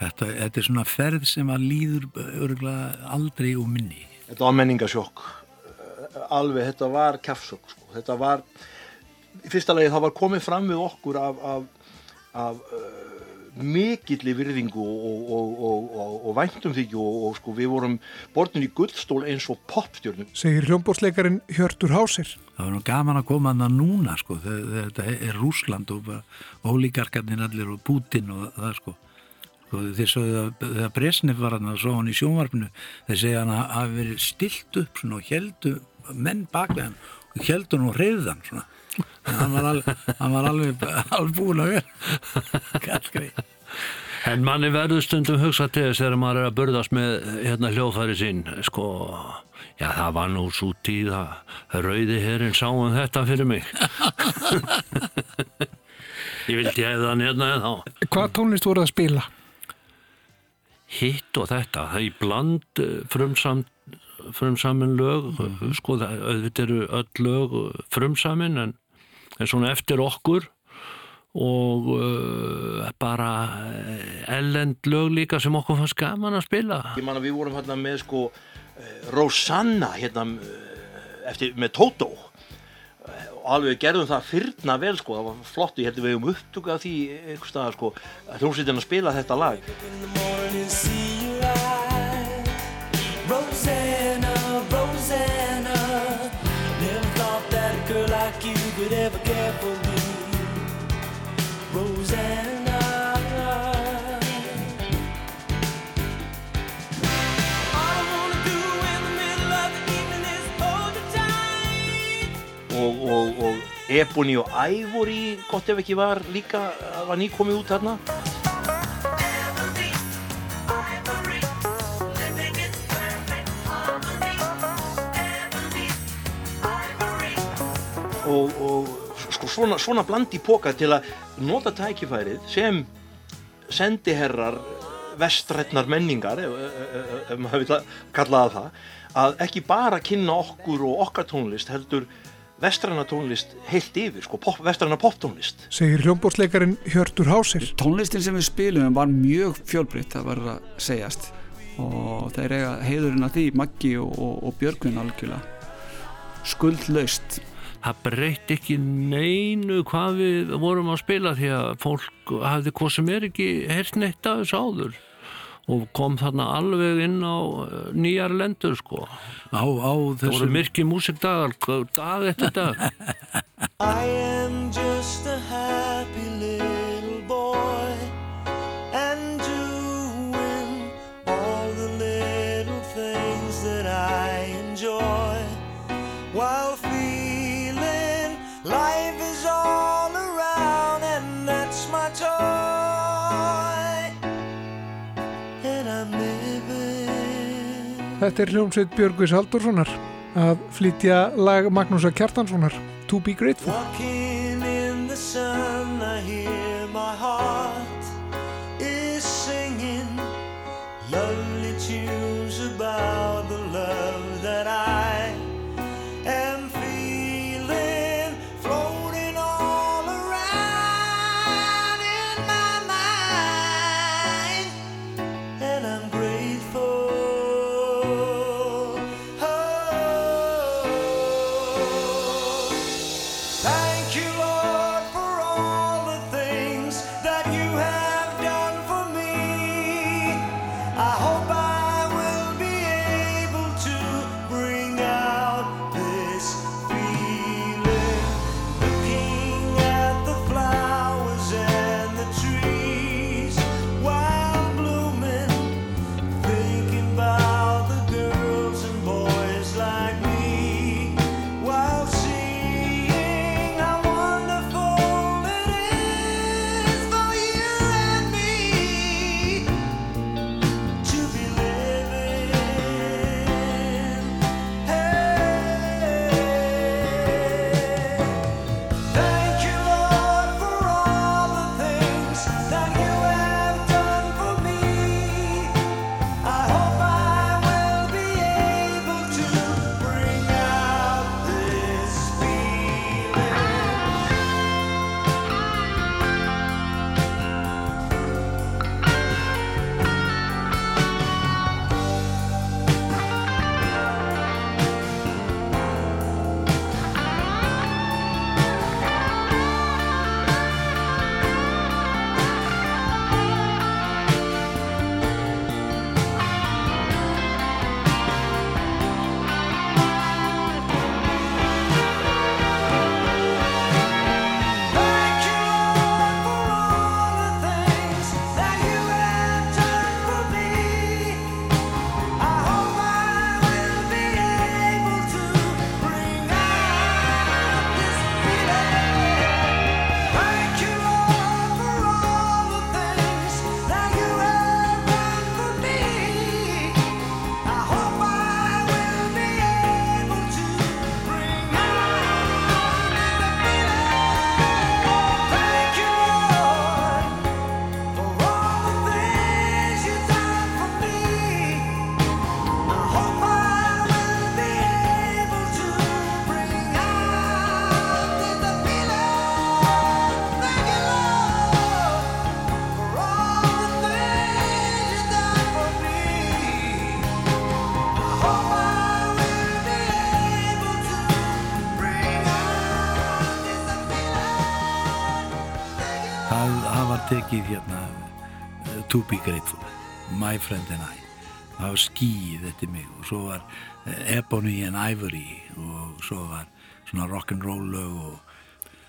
þetta, þetta er svona ferð sem að líður örgulega aldrei og minni. Þetta var menningasjokk alveg, þetta var kjafsokk sko. þetta var í fyrsta lagi það var komið fram við okkur af, af, af uh, mikilli virðingu og, og, og, og væntum þykju og sko, við vorum bortin í gullstól eins og popstjörnum segir hljómbórsleikarin Hjörtur Hásir Það var nú gaman að koma að núna sko, þetta er Rúsland og ólíkarkarnir allir og Putin og það sko. Sko, þeir sögðu að þegar Bresnef var hann að svo hann í sjónvarpinu þeir segja hann að hafi verið stilt upp svona, og heldu menn baka hann og heldu hann og reyðan svona. en hann var alveg, hann var alveg, alveg búin að vera. Kallgrei En manni verður stundum hugsa til þess þegar maður er að burðast með hérna hljóðfæri sín sko, já það var nú svo tíð að rauði herrin sáum þetta fyrir mig. Ég vildi hefða hann hérna eða þá. Hvað tónlist voruð að spila? hitt og þetta, það er í bland eh, frumsam, frumsamin lög sko það auðvitað eru öll lög frumsamin en svona eftir okkur og uh, bara ellend lög líka sem okkur fannst gaman að spila Ég man að við vorum hérna með sko eh, Rosanna hérna eh, eftir, með Toto Eh, og alveg gerðum það fyrna vel sko, það var flott, ég heldur við um upptöku af því einhvers staðar sko, að hljómsveitin að spila þetta lag. Rosanna, Rosanna. Never thought that a girl like you could ever og, og, og Ebony og Ivory gott ef ekki var líka var nýkomið út þarna. Og, og sko, svona, svona blandi póka til að nota tækifærið sem sendiherrar vestrætnar menningar ef, ef, ef, maður vil kalla það það að ekki bara kynna okkur og okkar tónlist heldur vestræna tónlist heilt yfir, sko, pop, vestræna poptónlist. Segir hljómbórsleikarin Hjörtur Hásir. Tónlistin sem við spilum var mjög fjölbreytt það verður að segjast. Og þeir eiga heiðurinn að því Maggi og, og, og Björgvin algjörlega. Skuldlaust. Það breytti ekki neinu hvað við vorum að spila því að fólk hafði hvað sem er ekki hert neitt af þessu áður og kom þarna alveg inn á eh, nýjar lendur sko. Á, á það voru myrki músikdagar dag eftir dag. I am just a happy little Þetta er hljómsveit Björgvis Haldurssonar að flytja lag Magnúsa Kjartanssonar To Be Grateful Grateful, My Friend and I. Það var skýð eftir mig og svo var uh, Ebony and Ivory og svo var svona rock'n'roll lög og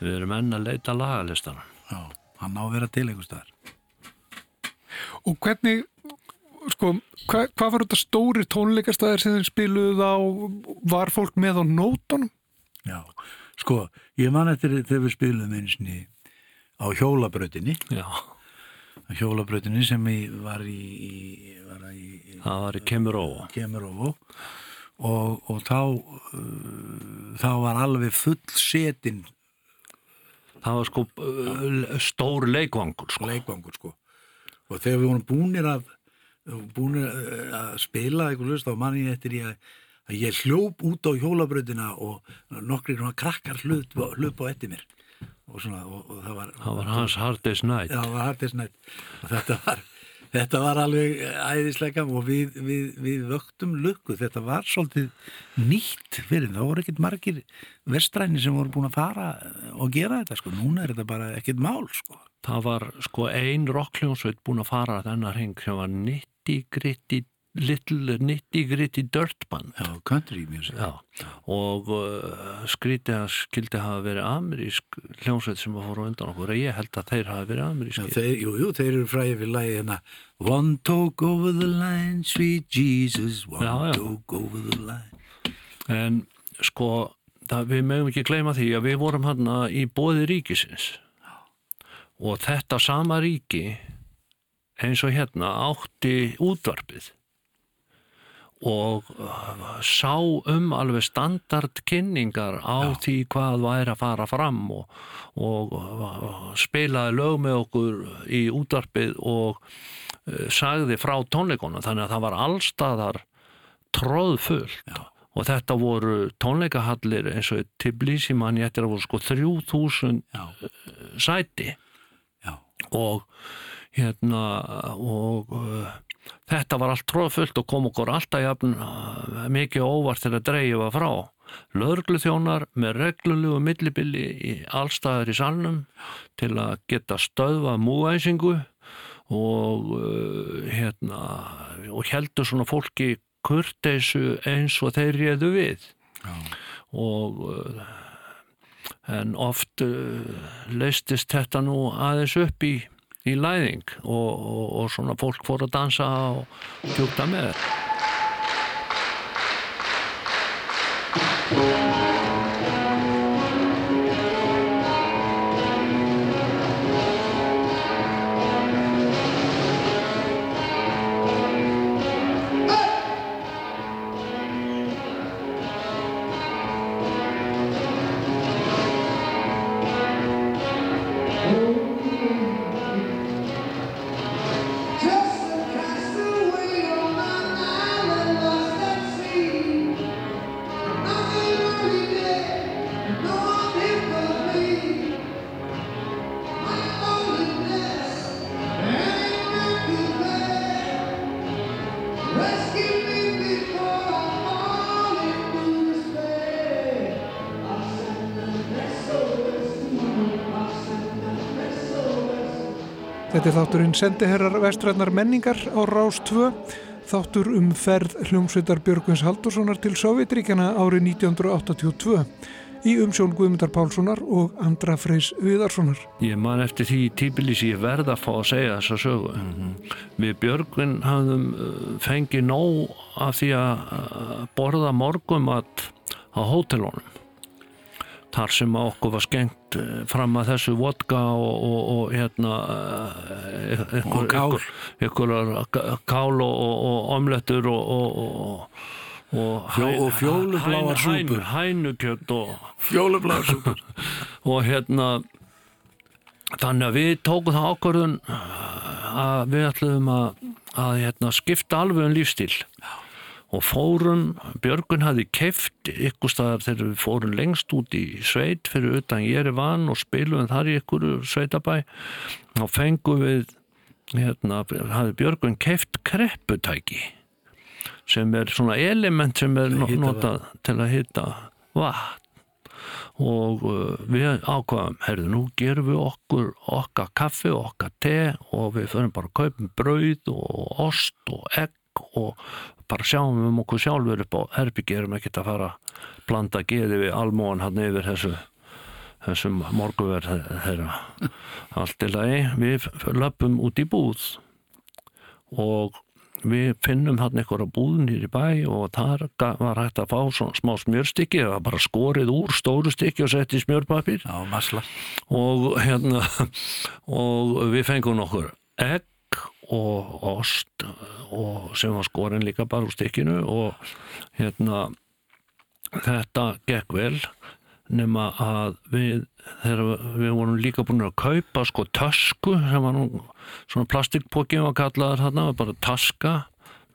Við erum enn að leita lagalistan Já, hann á að vera til einhvers staðar. Og hvernig, sko, hva, hvað var þetta stóri tónleikastæðir sem þeir spiluðu á, var fólk með á nótunum? Já, sko, ég man eftir þegar við spilum einsinni á hjólabrautinni. Já á hjólabrautinni sem í, var í, í, var í Það var í Kemerovo og, og þá uh, þá var alveg full setin. Það var sko uh, stór leikvangur sko. leikvangur sko. Og þegar við vorum búnir að búnir að spila eitthvað hlust þá man ég eftir ég að, að ég hljóp út á hjólabrautina og nokkri svona krakkar hlup, á eftir mér og, svona, og, og það var Það var hans hardest night. Já, það var hardest night. Og þetta var, þetta var alveg æðislega og við, við, við vöktum lukku, þetta var svolítið nýtt fyrir, það voru ekkert margir vestræni sem voru búin að fara og gera þetta, sko, núna er þetta bara ekkert mál, sko. Það var sko ein rockljónsveit búin að fara þennar hring sem var nitty gritty little nitty gritty dirt band. Já, country music. Já, og uh, skrítið að skildi hafa verið amerísk hljónsveit sem að fóra undan okkur. Ég held að þeir hafa verið þeir, jú, jú, þeir eru fræðið við lagi hérna. One toke over the line, sweet Jesus One Já, já. toke over the line. En sko, það, við mögum ekki gleyma því að við vorum hann í bóði ríkisins. Og þetta sama ríki eins og hérna átti útvarpið og uh, sá um alveg standardkynningar á því hvað væri að fara fram og, og uh, spilaði lög með okkur í útvarpið og uh, sagði frá tónleikunum. Þannig að það var allstaðar tróðfullt Já. og þetta voru tónleikahallir eins og Tbilisi mann ég eftir að voru sko 3000 Já, sæti. Já, og hérna og þetta var allt tróðfullt og kom okkur alltaf jafn mikið óvart til að dreigja frá lögreglu þjónar með reglulegu millibili í allstaðar í salnum til að geta stöðva múæsingu og uh, hérna og heldur svona fólki kurteisu eins og þeir réðu við já. og uh, en oft uh, leistist þetta nú aðeins upp í, í læðing og, og, og svona fólk fór að dansa og tjúkta með Just þátturinn sendiherrar vestræðnar menningar á Rás 2, þáttur um ferð hljómsveitar Björgvins Haldurssonar til Sovjetríkjana árið 1982 í umsjón Guðmundar Pálssonar og Andra Freys Viðarssonar. Ég man eftir því í Tíbilísi ég verð að fá að segja þessa sögu. Við Björgvin hafðum uh, fengið nóg af því að uh, borða morgumat á hótelunum. Þar sem okkur var skengt uh, fram að þessu vodka og, og, og hérna ykkur, Og kál. ykkur, ykkur kál og, og, og omlettur og, og, og, og, Fjó- og fjólubláar súpur. Hænukjöt og Fjólubláar súpur. og hérna þannig að við tókum það ákvörðun að við ætluðum að, að hérna, skipta alveg um lífstíl og fórum, Björgun hafði keft ykkur staðar þegar við fórum lengst út í sveit fyrir utan Jerevan og spilum þar í ykkur sveitabæ. Og fengum við hérna, hafði Björgun keft krepputæki sem er svona element sem er notað til að hitta vatn. Og uh, við ákvaðum, heyrðu, nú gerum við okkur okkar kaffi og okkar te og við förum bara að kaupum brauð og ost og egg og bara sjáum um okkur sjálfur upp á herbyggi erum ekkert að fara að blanda geði við almóan hann yfir þessu þessum morguverð þeirra allt í lagi, við löpum út í búð og við finnum hann einhverja búð nýri bæ og ga- var hægt að fá svona smá smjörstykki það var bara skorið úr stóru stykki og sett í smjörpapir Já, og hérna og við fengum nokkur egg og ost og sem var skorin líka bara úr stykkinu og hérna þetta gekk vel nema að við við vorum líka búin að kaupa sko tösku sem var nú svona plastikpóki var kallaður þarna, bara taska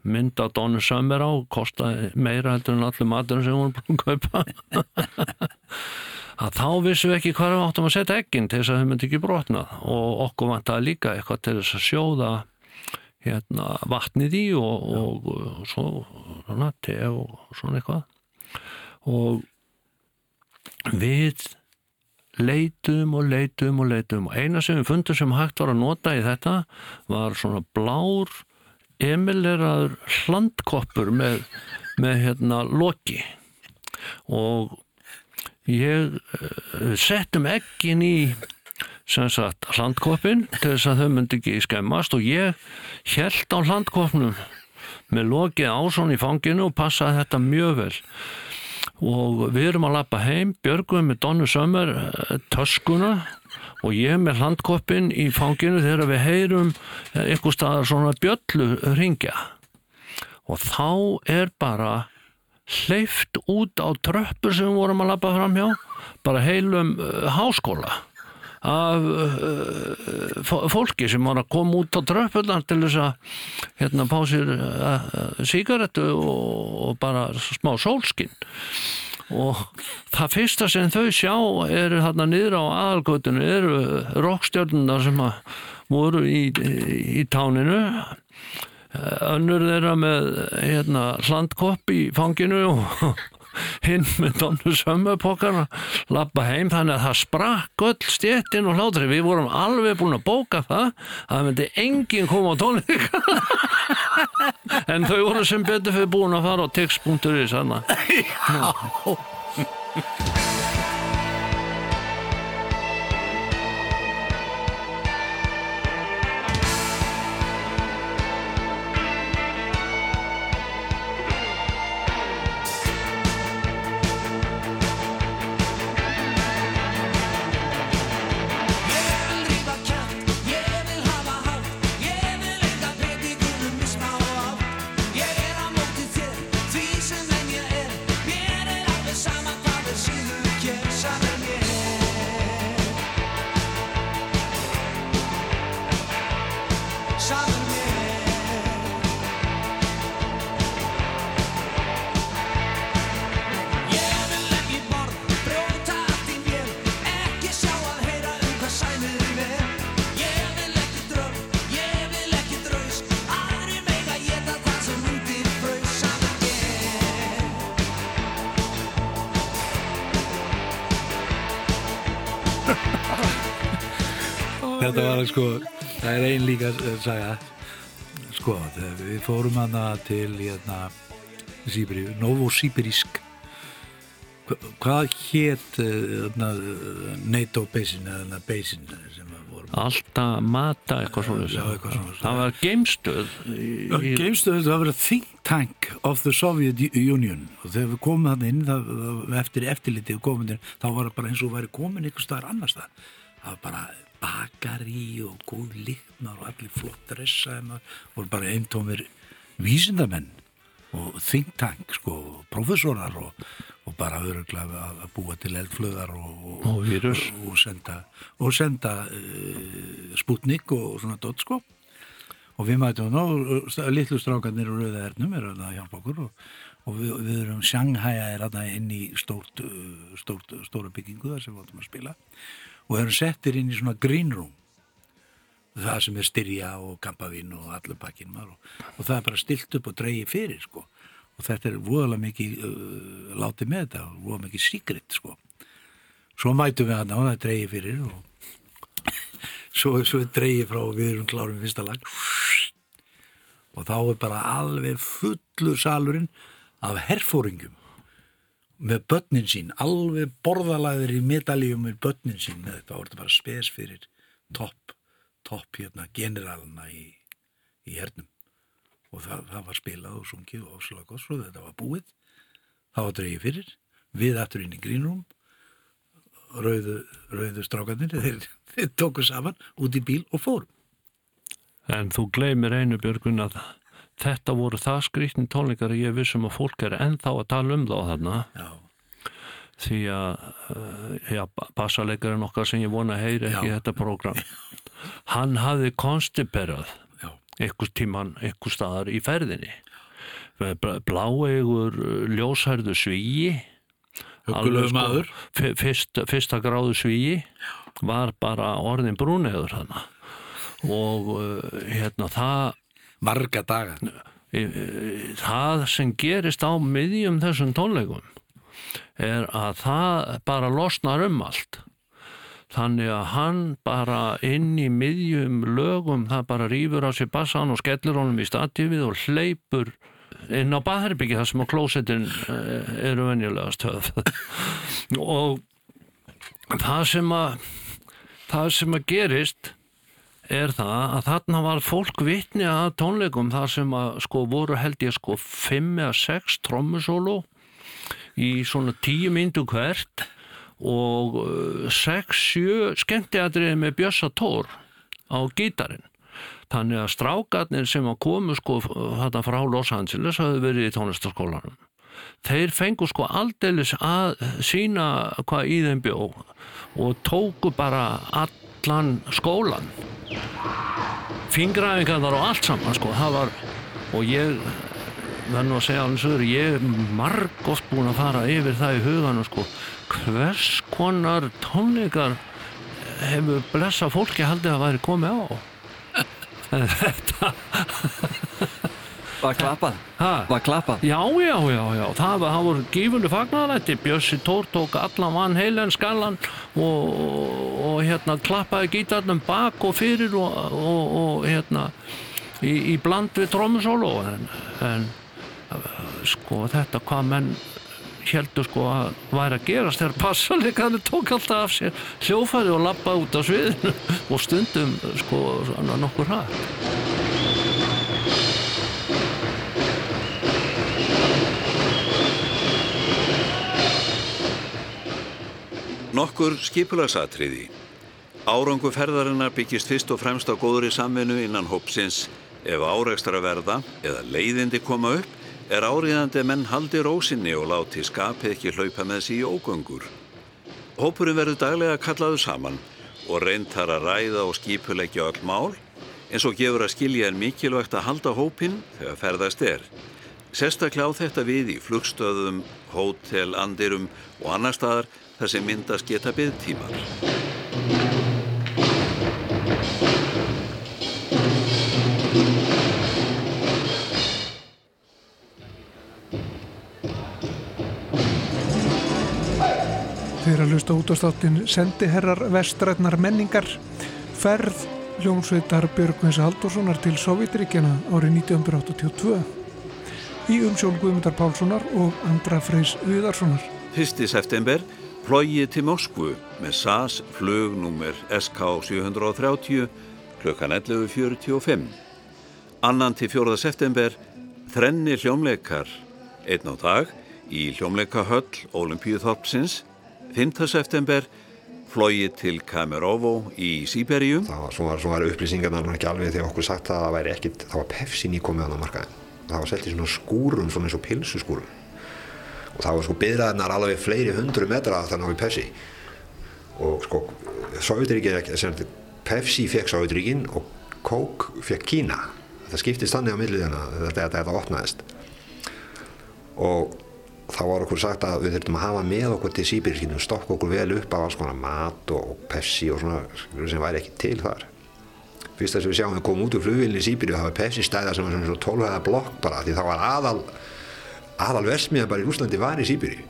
mynd að Donu Summer á kostaði meira heldur en allir matur sem vorum búin að kaupa. Að þá vissum við ekki hvað við áttum að setja egginn til þess að þau myndi ekki brotna og okkur vantaði líka eitthvað til þess að sjóða hérna, vatnið í og, og, og svo svona, te og svona eitthvað. Og við leitum og leitum og leitum og eina sem við fundum sem hægt var að nota í þetta var svona blár emileraður hlandkoppur með, með hérna loki. Og ég uh, settum ekkin í sem sagt hlandkoppin til þess að þau myndi ekki skemmast og ég held á hlandkoppnum. Með lokið á svona í fanginu og passaði þetta mjög vel. Og við erum að lappa heim Björgum með Donnu Sömmer töskuna og ég með hlandkoppin í fanginu þegar við heyrum eitthvað staðar svona bjöllu ringja og þá er bara hleyft út á tröppur sem við vorum að lappa fram hjá bara heilum uh, háskóla af uh, fó- fólki sem var að koma út á tröppurnar til þess að hérna pá sér uh, sígarettu og, og bara smá sólskinn og það fyrsta sem þau sjá eru þarna niður á aðalgötunu eru rockstjörnuna sem voru í, í, táninu. Önnur þeirra með hérna, hlandkopp í fanginu og hinn með Donnu Sömmupokkana lappa heim þannig að það sprakk öll stjettin og hlátri við vorum alveg búin að bóka það að það myndi enginn koma á tónleika en þau voru sem betur fyrir búin að fara á tix.is hana Var sko, það er ein líka eh, saga. Sko, þegar við fórum hana til hérna Sýbri, Novosýbirísk Hva- hvað hét hérna, NATO Basin eða Basin sem við vorum Alltaf mata eitthvað svona. Það var geimstöð í- Geimstöð, það var think tank of the Soviet Union. Og þegar við komum þannig inn það, eftir eftirlitið inn, þá var það bara eins og væri komin einhver staðar annars það það var bara bakari og góð líknar og allir flott dressa og bara eintómir vísindamenn og think tank sko, og professorar og, og bara öruglega að, búa til eldflöðar og, Og og, senda, og senda uh, sputnik og svona dot sko. Og við mætum nú, litlu strákarnir og rauða hernum er að hjálpa okkur og, og við, við erum Shanghai er að inn í stórt, uh, stórt, stóra byggingu þar sem við áttum að spila og erum settir inn í svona green room. Það sem er styrja og kampavín og allur pakkin og, og það er bara stilt upp og dreigi fyrir sko. Og þetta er voðalega mikið uh, látið með þetta og voðalega mikið síkritt sko. Svo mætum við hann á það dreigi fyrir og svo, svo dreigi frá og við erum klárum fyrsta lag. Og þá er bara alveg fullur salurinn af herfóringum með börnin sín, alveg borðalæðir í medaljum með börnin sín með þetta, er þetta bara spes fyrir topp, topp hérna generalina í, í hernum. Og það, það var spilað og sungið og áslega gott svo þetta var búið. Þá var dreigið fyrir, við aftur inn í grínrum rauðu, rauðu strákanir þeir, þeir tóku saman út í bíl og fórum. En þú gleymir einu Björgun að þetta voru það skrýttin tónleikar ég vissum að fólk er ennþá að tala um þá þarna. Já. Því að, uh, já, bassalegarinn okkar sem ég vona heyri ekki Já. þetta prógram. Hann hafði konstiperað einhvers tíman, einhvers staðar í ferðinni. Bláegur, ljósærðu svíi. Huggulegur Alveg sko, maður. fi- Fyrst, fyrsta gráðu svíi var bara orðin brúneður þarna og uh, hérna það marga daga. Það sem gerist á miðjum þessum tónleikum er að það bara losnar um allt. Þannig að hann bara inn í miðjum lögum það bara rýfur á sér bassan og skellir honum í statífið og hleypur inn á baðherbyggi þar sem á klósettin eru venjulega stöð. Og það sem að það sem að gerist er það að þarna var fólk vitni að tónleikum þar sem að sko voru held ég sko 5 eða 6 trommusólu í svona 10 myndu hvert og 6-7 skemmtiatriði með Bjössa Tór á gítarinn. Þannig að strákarnir sem að komu sko þarna frá Los Angeles hafðu verið í tónlistaskólanum þeir fengu sko aldeilis að sína hvað í þeim bjó og tóku bara allan skólan fingrafingarnar og allt saman sko, það var og ég verð nú að segja alveg sögur, ég er marg oft búin að fara yfir það í huganu sko, hvers konar tónleikar hefur blessa fólki haldið að væri komið á? Þetta Var klappað? Ha? Var klappað? Já, já, já, já, það, var- það voru gífunni fagnarætti, Bjössi Tór tók allan vann heilen skallan og, og hérna klappaði gítarnum bak og fyrir og, og, og hérna í, í bland við trómusólu en, en sko þetta hvað menn heldur sko að væri að gerast þegar passaleikarnir tók alltaf af sér hljófæri og lappaði út á sviðinu og stundum sko nokkur hratt Nokkur skipulagsatriði. Árangu ferðarinnar byggist fyrst og fremst á góðri samvinnu innan hópsins. Ef áreikstra verða eða leiðindi koma upp, er áriðandi menn haldi rósinni og láti skapið ekki hlaupa með sig í ógöngur. Hópurinn verður daglega kallaðu saman og reyntar að ræða og skipuleggja öll mál, eins og gefur að skilja er mikilvægt að halda hópinn þegar ferðast er. Sérstaklega á þetta við í flugstöðum, hótel, andirum og annar staðar þar sem myndast geta byggtímar. Þeir að hlusta út á státtin sendiherrar vestrætnar menningar ferð hljómsveitar Björgvins Halldórssonar til Sovjetríkjana árið 1982 í umsjón Guðmundar Pálssonar og Andra Freys Viðarssonar. 1. september flogið til Moskvu með SAS flugnúmer SK 730 klukkan 11.45. Annan til 4. september þrenni hljómleikar einn á dag í hljómleikahöll Olimpíuþorpsins 5. september flogið til Kamerovo í Sýberíu Það var, svo var, svo var upplýsingarnar ekki alveg þegar okkur sagt að það væri ekkit, það var Pepsi nýkomið á markaðin. Það var sett í svona skúrum, svona eins og pilsuskúrum. Og það var sko byðraðnar alveg fleiri hundru metra þannig á við Pepsi. Og sko, sem sagt, Pepsi fekk Sovjetríkin og Coke fekk Kína. Það skiptist þannig á millið hérna, þetta, þetta, opnaðist. Og þá var okkur sagt að við þurftum að hafa með okkur til Sýbirskinu, stokka okkur vel upp af alls konar mat og Pepsi og svona sem væri ekki til þar. Fyrst að við sjáum við komum út úr flugvílinni í Sýbíri það var Pepsi stæða sem var svona svona 12 hæða blokk bara því það var aðal aðal versmiða bara í Rúslandi var í Sýbíri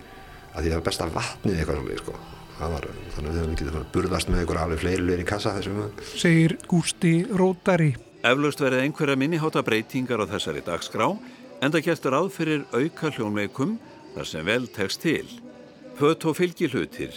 að því það var besta vatnið eitthvað svona sko. var, þannig að við höfum ekki burðast með ykkur alveg fleiri lögir í kassa þessum segir Gústi Rótari. Eflaust verið einhverja minniháta breytingar á þessari dagskrá en það gestur ráð fyrir auka hljónveikum þar sem vel tekst til. Pött og fylgi hlutir.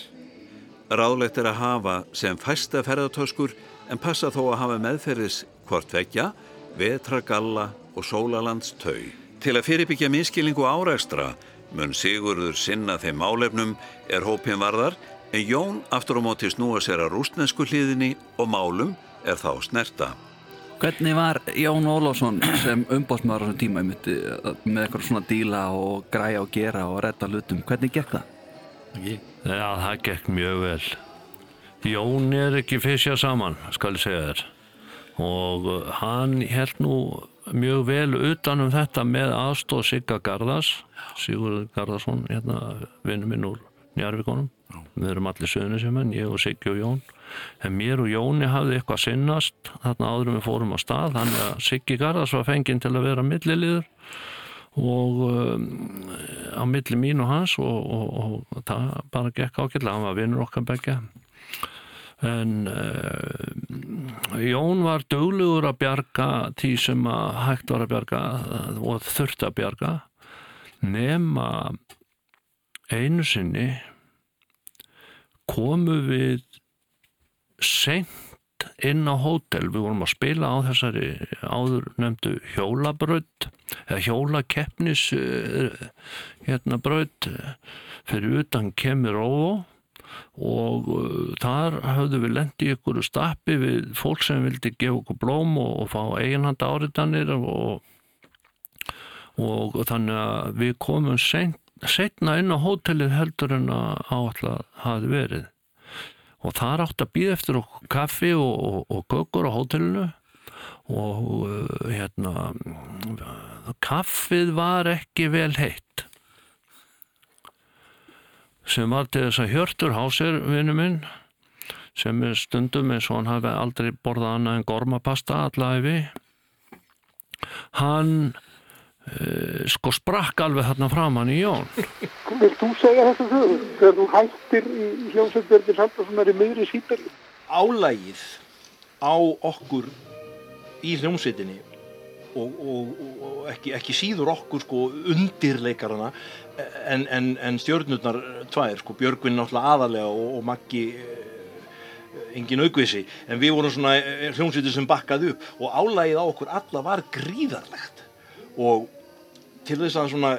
Ráðlegt er að hafa sem fæsta ferðartöskur en passa þó að hafa meðferðis hvort vekja, vetragalla og sólalandstau. Til að fyrirbyggja miskilningu árækstra mun Sigurður sinna þeim málefnum er hópin varðar en Jón aftur á móti snúa sér að rústnesku hliðinni og málum er þá snerta. Hvernig var Jón Ólafsson sem umbóðsmaður á þessum tíma eh, með eitthvað svona díla og græja og gera og redda hlutum? Hvernig gekk það? Já, það gekk mjög vel. Jón er ekki fysja saman, skal ég segja þér. Og hann held nú mjög vel utan um þetta með aðstóð Sigga Garðars, Sigurður Garðarsson, hérna vinnu minn úr Njarvíkonum. Við erum allir söðunisjumenn, ég og Siggi og Jón. En mér og Jóni hafði eitthvað sinnast þarna áður en við fórum á stað, þannig að Siggi Garðars var fenginn til að vera milliliður og um, á milli mín og hans og, og, og það bara gekk ágætlega, hann var vinnur okkar begja en uh, Jón var duglugur að bjarga því sem að hægt var að bjarga og þurfti að bjarga nema einu sinni komu við seint inn á hótel, við vorum að spila á þessari áður nefndu hjólabraut eða hjólakeppnis eh, hérna braut. Fyrir utan kemur óvó og uh, þar höfðu við lendi ykkur stappi við fólk sem vildi gefa okkur blóm og, og fá eiginhanda áriðanir og, og þannig að við komum setna inn á hótelið heldur en að áallega hafi verið. Og þar átt að býða eftir okkur kaffi og, og kökur á hótelinu og uh, hérna kaffið var ekki vel heitt sem var til þess að Hjörtur Hásir vinnu minn sem er stundum eins og hann hafi aldrei borðað annað en gormapasta allæfi hann uh, sko sprakk alveg þarna framann í Jón Vilt þú segja þetta sögur? Þegar þú hættir í hljómsveitverðir Saldarssonar í miðri síperi? Álægið á okkur í hljómsveitinni og, og, og ekki, ekki síður okkur sko undirleikarana en, en, en stjörnurnar tvær sko Björgvin náttúrulega aðalega og, og Maggi eh, engin aukvisi. En við vorum svona eh, hljómsveitir sem bakkaði upp og álægið á okkur alla var gríðarlegt. Og til þess að svona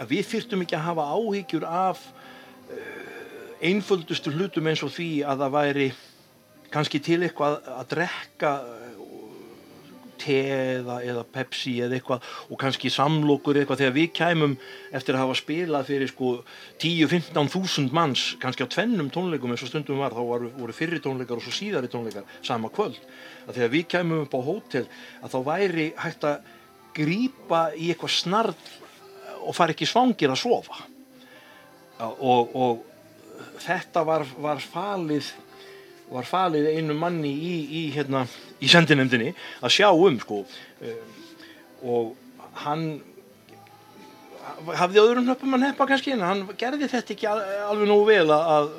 að við þyrftum ekki að hafa áhyggjur af uh, einföldustu hlutum eins og því að það væri kannski til eitthvað að, að drekka te eða, eða Pepsi eða eitthvað og kannski samlokur eitthvað. Þegar við kæmum eftir að hafa spilað fyrir sko 10-15 þúsund manns kannski á tvennum tónleikum eins og stundum var þá voru, voru fyrri tónleikar og svo síðari tónleikar sama kvöld. Að þegar við kæmum upp á hótel að þá væri hægt að grípa í eitthvað snarl og fara ekki svangir að sofa. Og, og þetta var, var falið var falið einu manni í, í, hérna, í sendinemdini að sjá um sko um, og hann hafði öðrum hnöppum að neppa kannski en hann gerði þetta ekki alveg nógu vel að,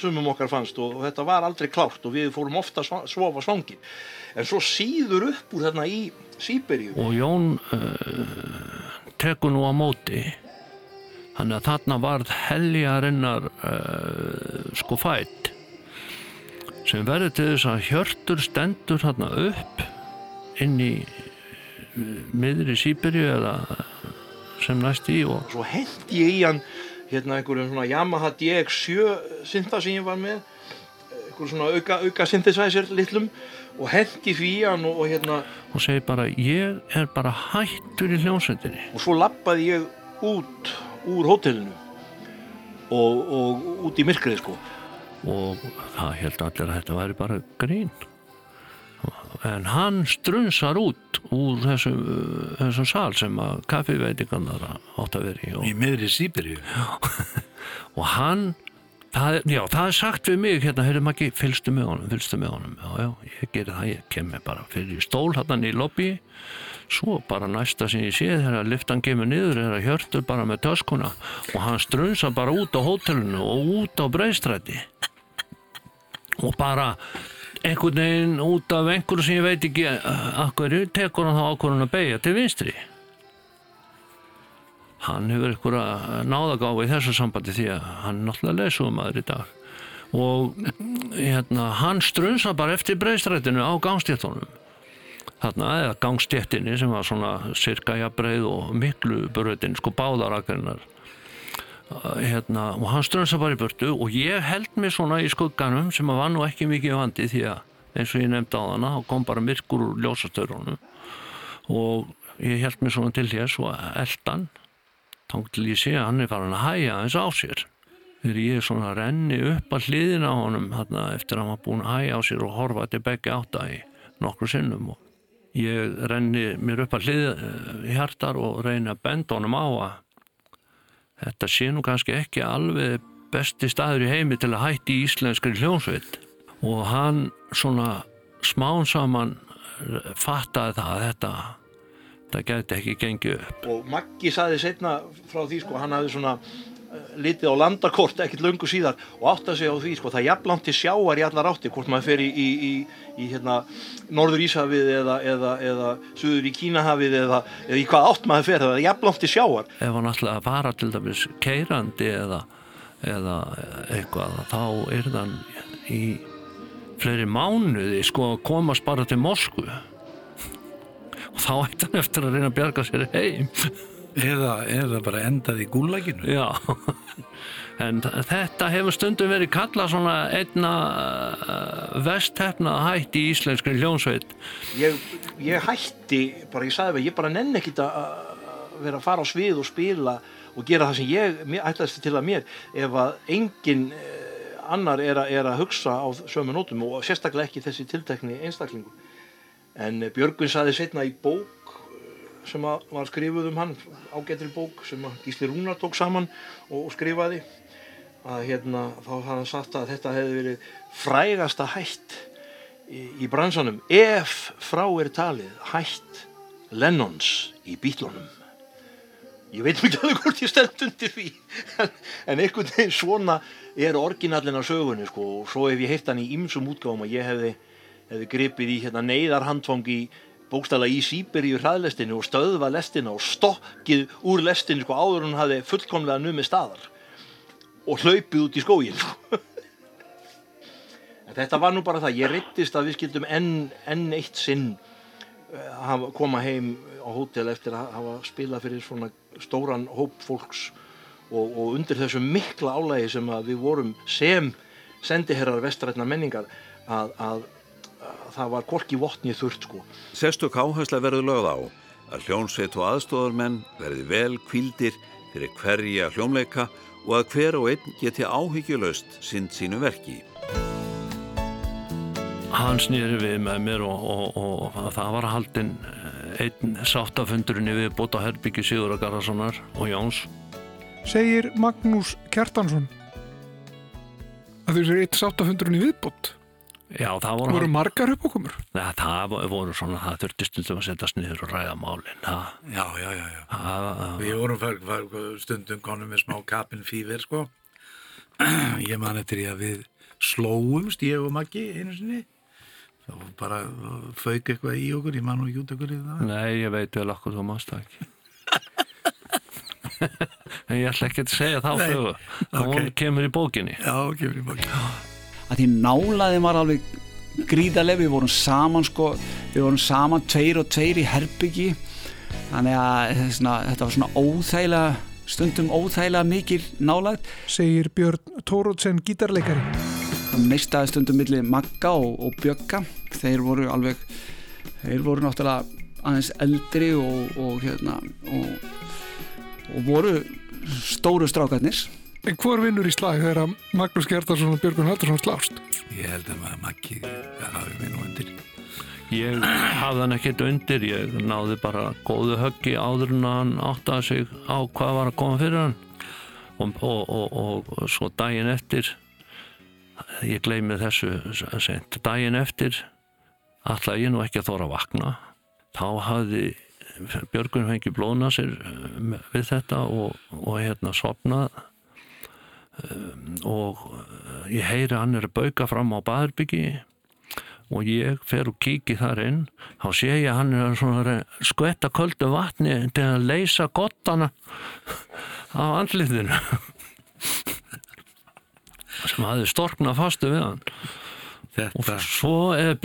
sumum okkar fannst og, og þetta var aldrei klárt og við fórum ofta að sofa svangir. En svo síður upp úr þarna í Sýberíu og Jón uh, tekur nú á móti. Þannig að þarna varð heljarinnar uh, sko fætt sem verður til þess að hjörtur stendur þarna upp inn í miðri Sýberíu eða sem næst í og svo hendi ég í hann hérna einhverjum svona Yamaha DX7 synda sem ég var með einhverjum svona auka, auka synthesizer litlum og því í hann og, og hérna og segi bara ég er bara hættur í hljómsveitinni. Og svo lappaði ég út úr hótelinu og, og út í myrkrið sko og það held allir að þetta væri bara grín. En hann strunsar út úr þessum, þessum sal sem að kaffiveitingarnar átt að vera í og, í miðri Sýberíu og hann Það, já, það er sagt við mig hérna, heyrðu Maggi, fylgstu með honum, fylgstu með honum. Já, já, ég geri það, ég kem mér bara fyrir stól hann í lobby. Svo bara næsta sem ég sé þegar liftan kemur niður að hjörtur bara með töskuna og hann strunsa bara út á hótelinu og út á breystræti og bara einhvern veginn út af einhverju sem ég veit ekki akkur tekur hann þá ákvörðun að beigja til vinstri? Hann hefur einhverja náðagáfa í þessu sambandi því að hann er náttúrulega lesumæður í dag. Og hérna, hann strunsa bara eftir breystrætinu á gangstjættunum þarna eða gangstjættinni sem var svona cirka jafnbreið og miklu bröðin sko báðarakrinnar hérna, og hann strunsa bara í burtu og ég held mig svona í skugganum sem að var nú ekki mikið vandi því að eins og ég nefndi á hana og kom bara myrkur úr ljósastörunum og ég held mig svona til hér svo eldan þá til ég sé að hann er farin að hæja aðeins á sér. Þegar ég svona renni upp að hliðina á honum þarna, eftir að hann var búin að hæja á sér og horfa til begge átta í nokkru sinnum og ég renni mér upp að hlið í hjartar og reyna að benda honum á að þetta sé nú kannski ekki alveg besti staður í heimi til að hætti íslenskri hljónsveit og hann svona smán saman fattaði það að þetta það gæti ekki gengið upp. Og Maggi saði setna frá því sko hann hafði svona eh, litið á landakort ekkert löngu síðar og átta sig á því sko það er jafnlangt til sjáar í allar átti hvort maður fer í, í, í, í hérna, norður Íshafið eða, eða, eða suður í Kínahafið eða, eða í hvað átt maður fer það er jafnlangt til sjáar ef hann að fara til dæmis keirandi eða, eitthvað þá er hann í fleiri mánuði sko að komast bara til Moskvu. Og þá ætti hann eftir að reyna að bjarga sér heim eða, eða bara endað í gúlaginu já. En þetta hefur stundum verið kallað svona einna uh, vesthefna hætti í íslenskri hljónsveit ég, ég hætti bara ég sagði að ég bara nenni ekkit að vera að fara á svið og spila og gera það sem ég mér- ætlaðist til að mér ef að engin eh, annar er að, er að hugsa á sömu nótum og sérstaklega ekki þessi tiltekni einstaklingu en eh, Björgvin saði setna í bók eh, sem að var skrifuð um hann ágættri bók sem að Gísli Rúnar tók saman og, og skrifaði að hérna þá hann sagt að þetta hefði verið frægasta hætt í, í bransanum. Ef frá er talið hætt Lennons í bítlunum ég veit ekki alveg hvort ég stend undir því en, einhvern veginn svona er orginallin af sögunni sko. Og svo hef ég heitt hann í ymsum útgáfum að ég hefði, hefði gripið í hérna neyðarhandfang í bókstala í Sýberíu hraðlestinu og stöðva lestina og stokkið úr lestinu sko áður en hún hafði fullkomlega numið staðar og hlaupið út í skógin sko. en þetta var nú bara það ég reyttist að við skildum enn, enn eitt sinn eh, hafa- koma heim á hótel eftir að hafa spilað fyrir svona stóran hóp fólks og, og undir þessu mikla álægi sem að við vorum sem sendiherrar vestrætna menningar að, að, að það var korki votni þurrt sko. Sérstök áhersla verður lögð á að hljónsveit og aðstóðarmenn verði vel kvildir fyrir hverja hljómleika og að hver og einn geti áhyggjulaust sind sínu verki. hann snýri við með mér og, og, og það var haldinn einn sáttafundurinn í viðbót á Herbyggi Sigur Garðarssonar og Jóns. Segir Magnús Kjartansson að þú sér eitt sáttafundurinn í viðbót Já, það voru, voru margar uppákomur Nei, það voru svona, það þurfti stundum að setjast niður og ræða málin það, Já, já, já, já. það, Við vorum fær, stundum konum með smá kapin fýver, sko. Ég man eftir því að við slóumst, ég og Maggi, einu sinni. Þá bara fauk eitthvað í okkur, ég man nú ekki út okkur í það. Nei, ég veit vel okkur þú mást það ekki En ég ætla ekki að segja þá Nei, sögu ok. Hún kemur í bókinni Já, kemur í bókinni að því nálaðin var alveg gríðarlega, við vorum saman sko, við vorum saman tveir og tveir í herbyggi. Þannig að svona, þetta var svona óþægilega stundum óþægilega mikil nálað segir Björn Tórótsen gítarleikari. Það mistaði stundum milli Magga og, og Bjögga. Þeir voru alveg þeir voru náttúrulega aðeins eldri og, og hérna og, og voru stóru strákarnir En hvor vinnur í slag þegar Magnús Kjartansson og Björgun Haldursson slást? Ég held að maður Maggi hafi minn og undir. Ég hafði hann ekkert undir ég náði bara góðu höggi áður en hann áttaði sig á hvað var að koma fyrir hann og, og, og, og svo daginn eftir ég gleymi þessu sent. Daginn eftir ætla ég nú ekki að þóra að vakna. Þá hafði Björgun fengið blóðna sér við þetta og, og hérna sopnað og eh, ég heyri hann er að bauka fram á baðurbyggi og ég fer og kíki þar inn. Þá sé ég hann er svona skvetta köldu vatni til að leysa gottana á andlitinu. Sem hafði storknað fastu við hann. Þetta... og svo er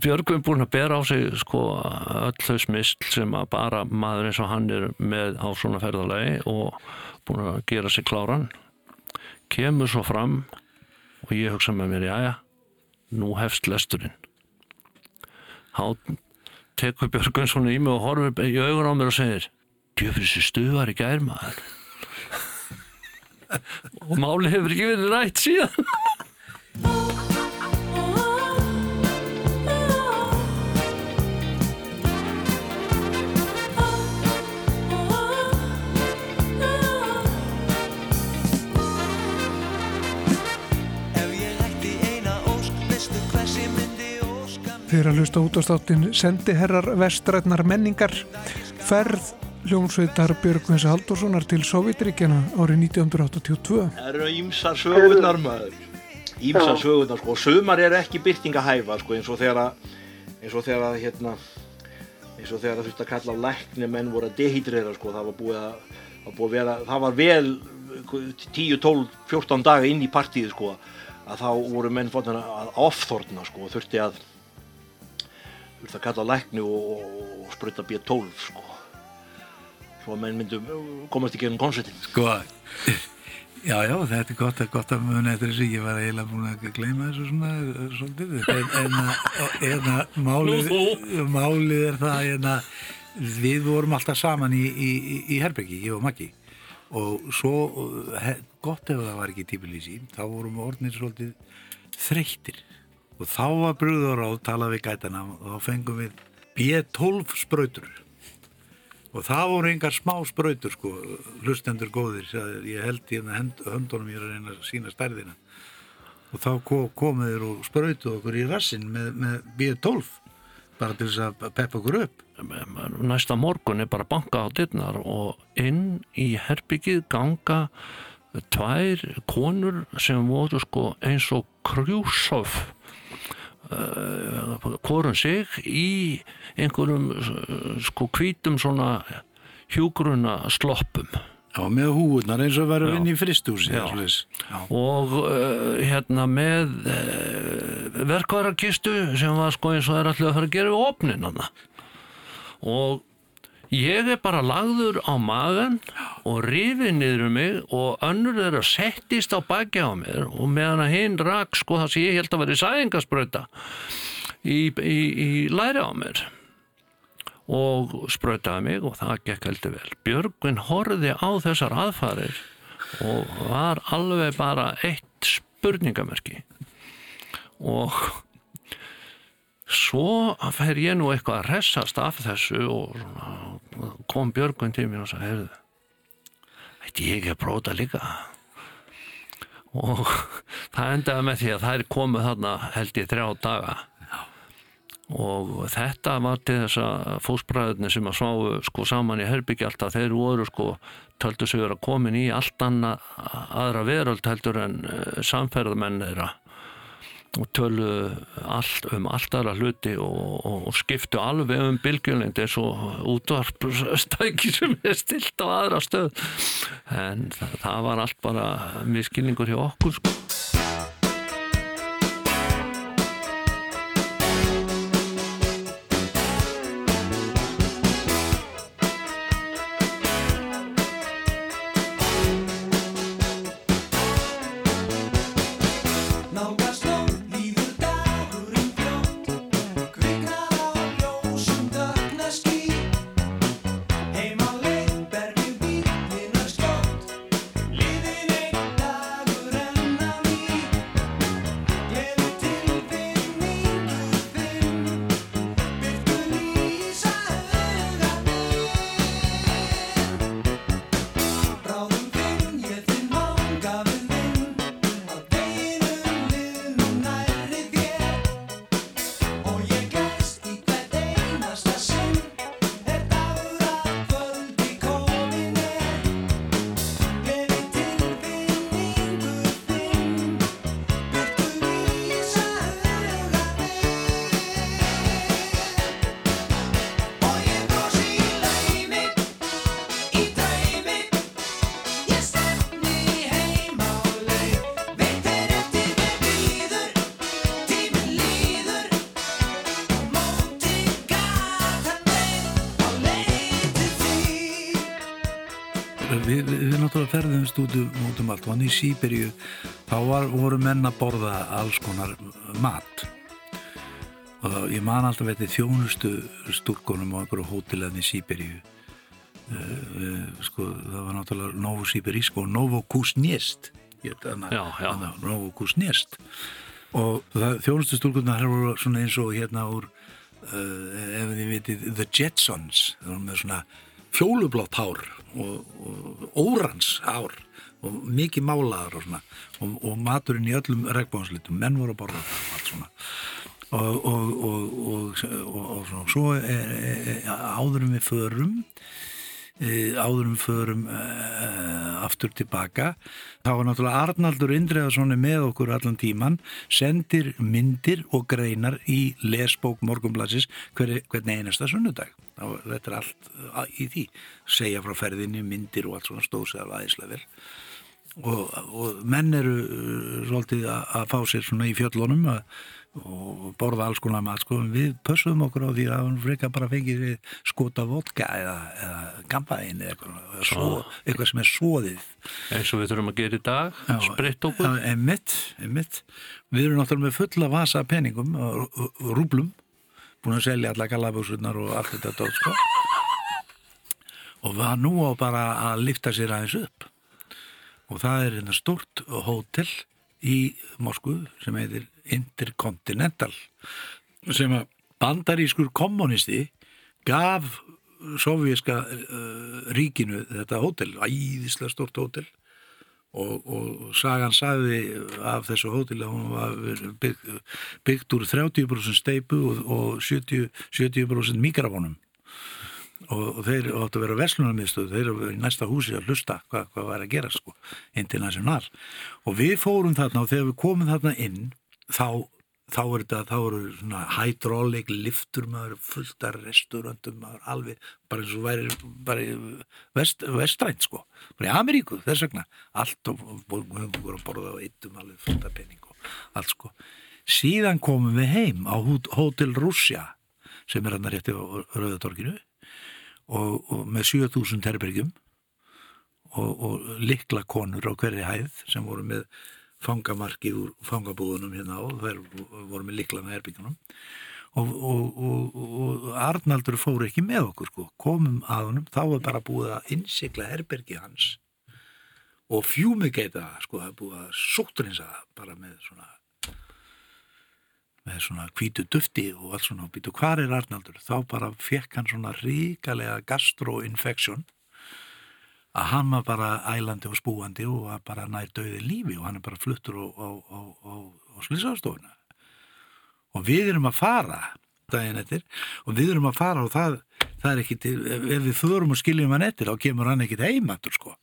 Björgvin búin að bera á sig sko öll þau smisl sem að bara maður eins og hann er með á svona ferðalagi og búin að gera sig kláran kemur svo fram og ég hugsa með mér, jæja nú hefst lesturinn. Þá tekur Björgvin svona í mig og horfir í augun á mér og segir djöfur þessi stuðar í gær maður. Og máli hefur ekki verið rætt síðan Þeir að hlusta út á státtin sendiherrar vestrætnar menningar. Ferð hljómsveitar Björgvins Haldurssonar til Sovjetríkjana árið 1982. Það eru ímsar sögurnar maður. Ímsar sögurnar sko. Og sumar eru ekki byrtingahæfa sko eins og þegar að eins og þegar að hérna eins og þegar að þurfti að kalla lækni menn voru að dehydrera sko. Það var búið að, var búið að vera, það var vel 10, 12, 14 daga inn í partíðu sko að þá voru menn fótt að ofþorna sko og þurfti að þurfti að kalla lækni og, og, og spruta B12 sko. Svo að menn myndu komast ekki ennum konsertin Sko, já, já, þetta er gott að, gott að muna eftir þessu, ég var eiginlega búin að gleyma þessu svona, eh, svolítið, en, en, að- en að málið, málið er það, en að við vorum alltaf saman í, í, í, í Herbyggi, ég og Maggi, og svo, he, gott ef það var ekki típilísi, þá vorum við orðnir svolítið þreyttir, og þá var brúður á, talað við gætana, og þá fengum við B12 sprautur, og það voru engar smá sprautur sko, hlustendur góðir ég held hérna hend, höndunum ég er að reyna að sína stærðina. Og þá ko- komu þeir og sprautuð okkur í rassin með, með B12 bara til þess að peppa okkur upp. Næsta morgun er bara banka á dittnar og inn í herbyggið ganga tvær konur sem voru sko eins og krjúsof hvorum sig í einhverjum uh, sko hvítum svona hjúgruna sloppum Já, með húurnar eins og verður inn í fristúsi Já. og uh, hérna með uh, verkvarakistu sem var sko eins og er alltaf að fara að gera við opnin hana. og ég er bara lagður á magan og rifið niður um mig og önnur þeirra settist á baki á mér og meðan að hinn rak sko það sem ég held að vera í sæðingasprauta í, í, í læri á mér og sprautaði mig og það gekk heldur vel. Björgvin horfði á þessar aðfarir og var alveg bara eitt spurningamerki og svo fer ég nú eitthvað að ressast af þessu og kom Björgvin til mér og sagði, heyrðu, ætti ég ekki að prófa líka? Og það endaði með því að þær komu þarna held ég þrjá daga. Og þetta var til þess að fósbræðurni sem að sváu sko saman í herbyggja alltaf þeir voru sko töldu sig vera komin í allt annað aðra veröld heldur en uh, samferðamenn þeirra og tölu allt, um allt aðra hluti og, og, og skiptu alveg um bylgjulengd eins og útvarpstæki sem er stilt á aðra stöð en það, var allt bara miskilningur hjá okkur sko. Náttúrulega ferðumst út um, um allt, hann í Sýberíu þá var, voru menn að borða alls konar mat. Og það, ég man alltaf veitir þjónustu stúrkonum á einhverju hótelefni í Sýberíu uh, sko, það var náttúrulega Novosibirisk og Novokusnjest Novokusnjest og það, þjónustu stúrkonum þar voru svona eins og hérna úr uh, ef þið vitið The Jetsons. Það voru með svona fjólublátt hár og, og órans hár og mikið málaðar og svona. Og, og maturinn í öllum regnbóðanslitum menn voru að borða allt svona. Og, og, svo er, er, er, áðurum við förum e, áðurum förum e, aftur tilbaka þá var náttúrulega Arnaldur Indreðarsson með okkur allan tíman sendir myndir og greinar í lesbók morgunblassis hver, hvern einasta sunnudag þetta er allt í því. Segja frá ferðinni, myndir og allt svona stóð sér alveg aðeinslega vel. Og, og menn eru uh, svolítið að, að fá sér svona í fjöllunum að, og borða alls konar mat sko. við pössum okkur á því að hann freka bara fengið skota vodka eða, eða gampaðin eða eitthvað, svo, eitthvað sem er svoðið eins og við þurfum að gera í dag spritt okkur. Já, einmitt, einmitt. við erum náttúrulega með fulla vasa peningum og rúblum búin að selja alla galabúsunar og allt þetta dót sko. Og var nú á bara að lifta sér aðeins upp. Og það er hérna stort hótel í Moskvu sem heitir Intercontinental sem að bandarískur kommunisti gaf sovjíska uh, ríkinu þetta hótel, æðislega stort hótel og, og sagan sagði af þessu hótel að hún var byggt, byggt úr 30% steipu og, og 70%, 70 mikrofónum og, og þeir áttu að vera verslunarmiðstöð þeir eru í næsta húsi að hlusta hvað, hvað var að gera sko, international. Og við fórum þarna og þegar við komum þarna inn þá, þá er þetta þá eru svona hydraulic liftur maður fullt af restaurandum maður alveg, bara eins og væri bara vest, vestrænt sko. Bara í Ameríku, þess vegna. Allt og við höfum voru að borða á eittum alveg fullt af penning og allt sko. Síðan komum við heim á Hotel Russia sem er hann að rétti á Rauðatorkinu og, og með 7000 herbergjum og, og likla konur á hverri hæð sem voru með fangamarkið úr fangabúðunum hérna á þær voru með likla með herbyggjunum og, og Arnaldur fór ekki með okkur sko. komum að honum, þá var bara búið að innsikla herbergi hans og fjúmigeita sko, það er búið að sótrinsa bara með svona með svona hvítu dufti og allt svona. Og býtu hvar er Arnaldur? Þá bara fekk hann svona ríkalega gastroinfection að hann var bara ælandi og spúandi og var bara nær döði lífi og hann er bara fluttur á, slísastofuna og við erum að fara daginn eftir og við erum að fara og það, það er ekki til, ef við förum og skiljum hann eftir þá kemur hann ekkit heimatur sko.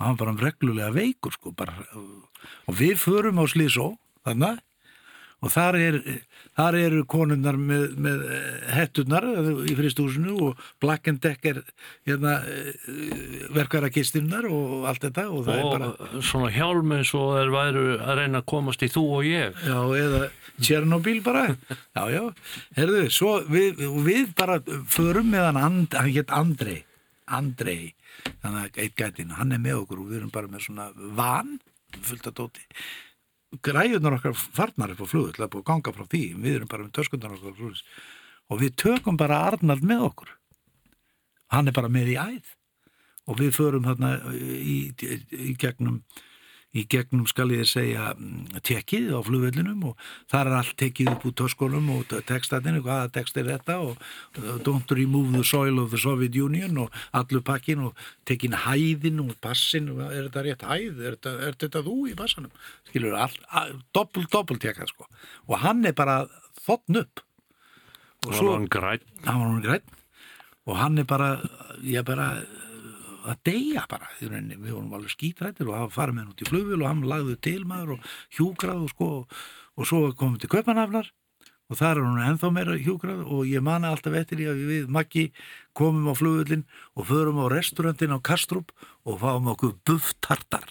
Og hann var reglulega veikur sko bara, og við förum á slísó þannig og þar, er, þar eru konunnar með, með hettunar í fristúsinu og Black and Decker hérna, verkarakistinnar og allt þetta og, og bara... svona hjálm eins og þeir væru að reyna að komast í þú og ég. Já, eða Tjernobyl bara. Já, já, herðu, svo við, við bara förum með hann and, hann gett Andrei. Andrei, þannig að eitt gætin hann er með okkur og við erum bara með svona van fullt af dóti græðunar okkar farnar upp á flugu til að búið að ganga frá því, við erum bara með törskundan okkar flugis og við tökum bara Arnald með okkur. Hann er bara með í æð. Og við förum þarna í, í, í gegnum í gegnum skal ég segja tekið á flugvellinum og þar er allt tekið upp úr törskunum og textatinu, hvaða text er þetta og don't remove the soil of the Soviet Union og allur pakkin og tekin hæðin og passin er þetta rétt hæð, er þetta, er þetta þú í passanum skilur, doppel, doppel tekað sko. Og hann er bara þotn upp. Og svo hann græn hann var græn og hann er bara ég bara að deyja bara, við vorum alveg skítrættir og hafa farið með hann út í flugvil og hann lagði til maður og hjúgrað og sko og svo komum við til Kaupanafnar og þar er hann ennþá meira hjúgrað og ég mani alltaf eftir í að við Maggi komum á flugvillin og förum á restaurantin á Kastrup og fáum okkur bufftartar.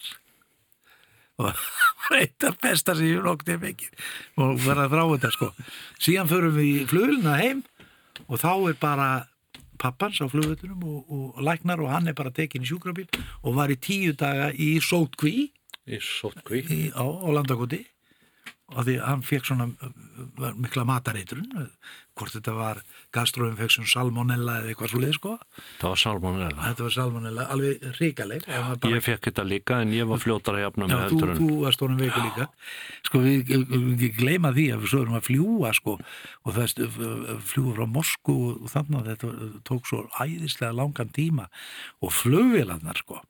Og af besta sem ég noktið mikið og verða frá þetta sko. Síðan förum við í flugvillina heim og þá er bara pappans á flugvöldunum og, og læknar og hann er bara tekin í sjúkrabíl og var í tíu daga í sótkví í sótkví á, á landakoti og því að hann fekk svona mikla matareitrun hvort þetta var gastroinfection, salmonella eða eitthvað svo leið sko. Það var salmonella. Þetta var salmonella, alveg ríkaleg bara... ég fekk þetta líka en ég var fljótar að jafna með heldur en þú varst honum veiku líka. Sko við, við, gleyma því að við erum að fljúa sko. Og það fljúa frá Moskú og þannig að þetta tók svo æðislega langan tíma. Og flugvélarnar sko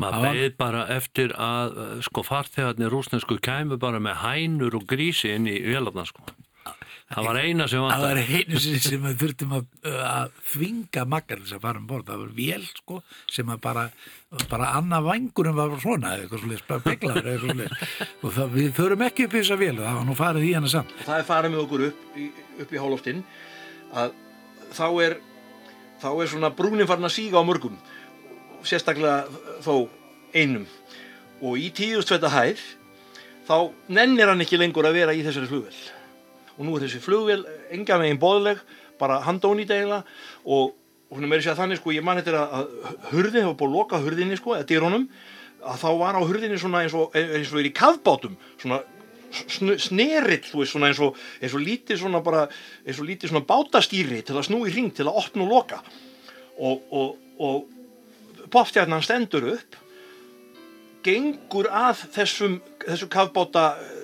maður Það var- beið bara eftir að uh, sko farþegarnir rúsnesku kæmu bara með hænur og grísi inn í vélarna sko. Það var eina sem það var einu sem við þurftum að, að þvinga makkar þess að fara um borð. Það var vél sko sem að bara bara annað vangurum var svona eitthvað svolítið, eða eitthvað svolítið og það, við förum ekki upp í þessa vél það var nú farið í hana samt. Það er farið með okkur upp í, upp í hálóftinn að þá er þá er svona brúnin farin að síga á mörgum sérstaklega þó einum. Og í tíðustveta hæð þá nennir hann ekki lengur að vera í þessari flugvél. Og nú er þessi flugvél enga megin bóðleg bara handónýta eiginlega. Og, og hún er meira að segja þannig sko ég man þetta að, að hurðin hefur búið að loka hurðinni sko eða dýrónum að þá var á hurðinni svona eins og, eins og er í kafbátum svona sn- snerill, þú veist, svona eins og, eins og lítið svona bara, eins og lítið svona bátastýri til að snú í ring, til að opna og loka. Og, og, og popstjarnan stendur upp gengur að þessum, þessu kafbáta eh,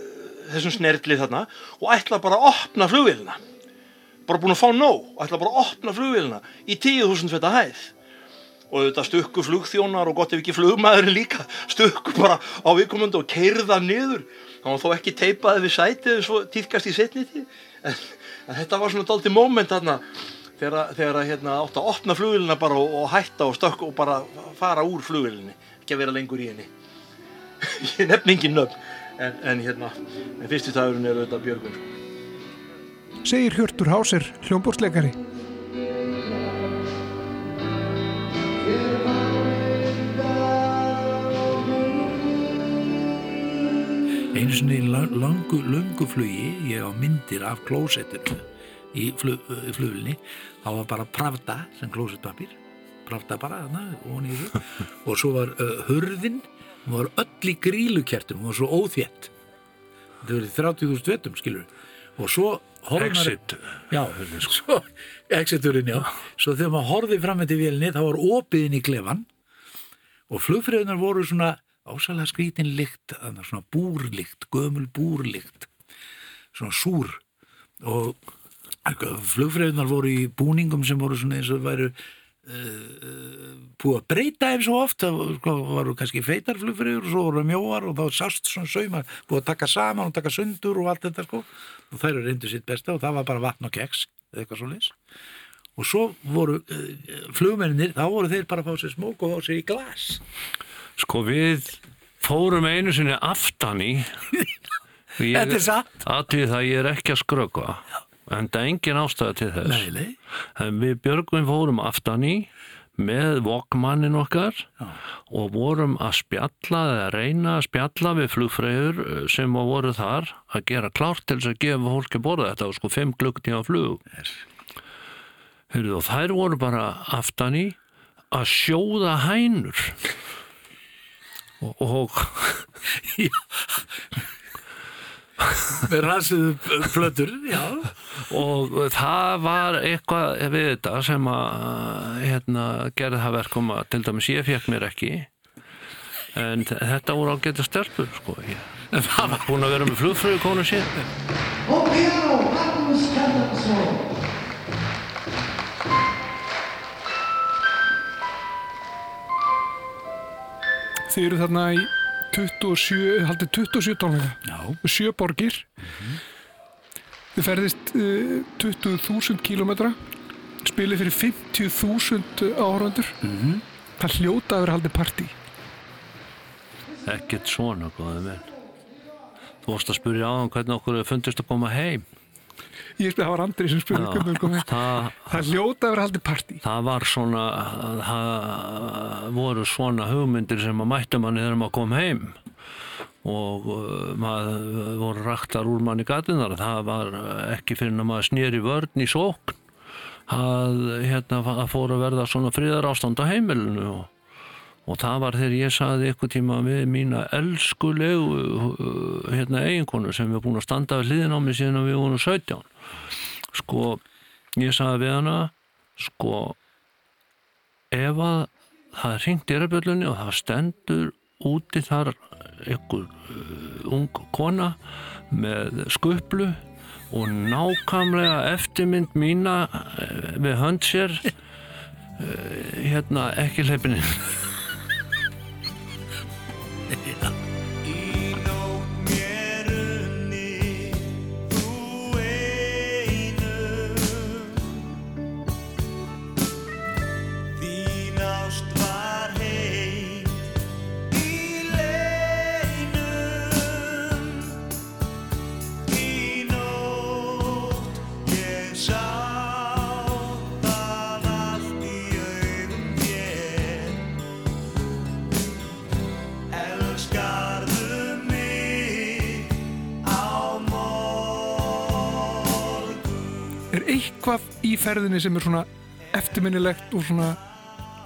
þessum snerli þarna og ætla bara að opna flugvélina. Bara búin að fá nóg og ætla bara að opna flugvélina í 10.000 feta hæð. Og þetta stukku flugþjónar og gott ef ekki flugmaðurinn líka stukku bara á viðkomandi og keirða niður. Hann var þó ekki teipaði við sætið svo týðkast í setni tíð. En, en þetta var svona dálítið moment þarna þegar, þegar hérna, átt að opna flugvélina bara og, og hætta og stökk og bara fara úr flugvélinni ekki að vera lengur í henni ég nefn engin nöfn en, en hérna, en fyrsti dagurinn er auðvitað Björgun sko. segir Hjörtur Hásir, hljómbórsleikari. einu sinni langu, langu flugi ég á myndir af klósettinu í flug, uh, flugulni þá var bara Pravda sem klósettpapír Pravda bara þarna í þessu. og svo var uh, hurðin hún var öll í grílukertum hún var svo óþétt. Þetta verið 30.000 vettum skilur og svo Exit. já, svo, exiturinn já. Svo þegar maður horfði fram með til vélni þá var opiðin í klefan og flugfröðunar voru svona ásalega skrítin þarna svona búrlykt, gömul búrlykt, svona súr. Og flugfröðunar voru í búningum sem voru svona eins og væru uh, búið að breyta ef svo oft, það voru kannski feitar flugfröður og svo voru mjóar og þá sást svona saumar, búið að taka saman og taka sundur og allt þetta sko. Og þær eru reyndu sitt besta og það var bara vatn og keks eða eitthvað svo leys og svo voru uh, flugmennir, þá voru þeir bara að fá sér smók og fá sér í glas. Sko við fórum einu sinni aftan í Þetta er satt. Aðtíð það ég er ekki að skrökva en það er engin ástæða til þess Nei, nei. Við Björgvin fórum aftan í með vokmannin okkar Já. og vorum að spjalla eða reyna að spjalla við flugfreyður eh, sem voru þar að gera klárt til þess að gefa fólki borða þetta var sko 5 klukkutíma flug yes. Heyrðu, og þær voru bara aftan í að sjóða hænur og, og með ransuðu plötur já. og það var eitthvað við þetta sem að hérna, gerði það verkum að til dæmis ég fekk mér ekki en þetta voru ágæta stelpur sko ég var búin að vera með flugfröðu konu sér Og piano, Magnús Kjartansson. Þið eru þarna í 27, haldið 27 tónleika. Já. Sjö borgir. Þið ferðist uh, 20.000 kílómetra, spilið fyrir 50.000 áhörundur. Mhm. Það hljóta að vera haldið partí. ekkert svona góði menn þú vorst að spyrja á hann hvernig okkur fundist að koma heim Ég það var Andri sem spurði við það, Það hljóta að vera haldið partí. það var svona það voru svona hugmyndir sem að mættu manni þegar maður kom heim. Og uh, maður voru raktar úr manni gatinar það var ekki fyrir að maður snýri vörn í sókn. Að hérna að fóru að verða svona friðar ástand á heimilinu og, og það var þegar ég saði eitthvað tíma við mína elskulegu uh, hérna eiginkonu sem er búin að standa við hliðin á mig síðan við vorum 17 sko ég saði við hana sko ef að það hringt í erbjöllunni og það stendur úti þar ykkur uh, ung kona með skuplu og nákvæmlega eftirmynd mína uh, við hönd sér uh, hérna ekki hleypinni eitthvað í ferðinni sem er svona eftirminnilegt og svona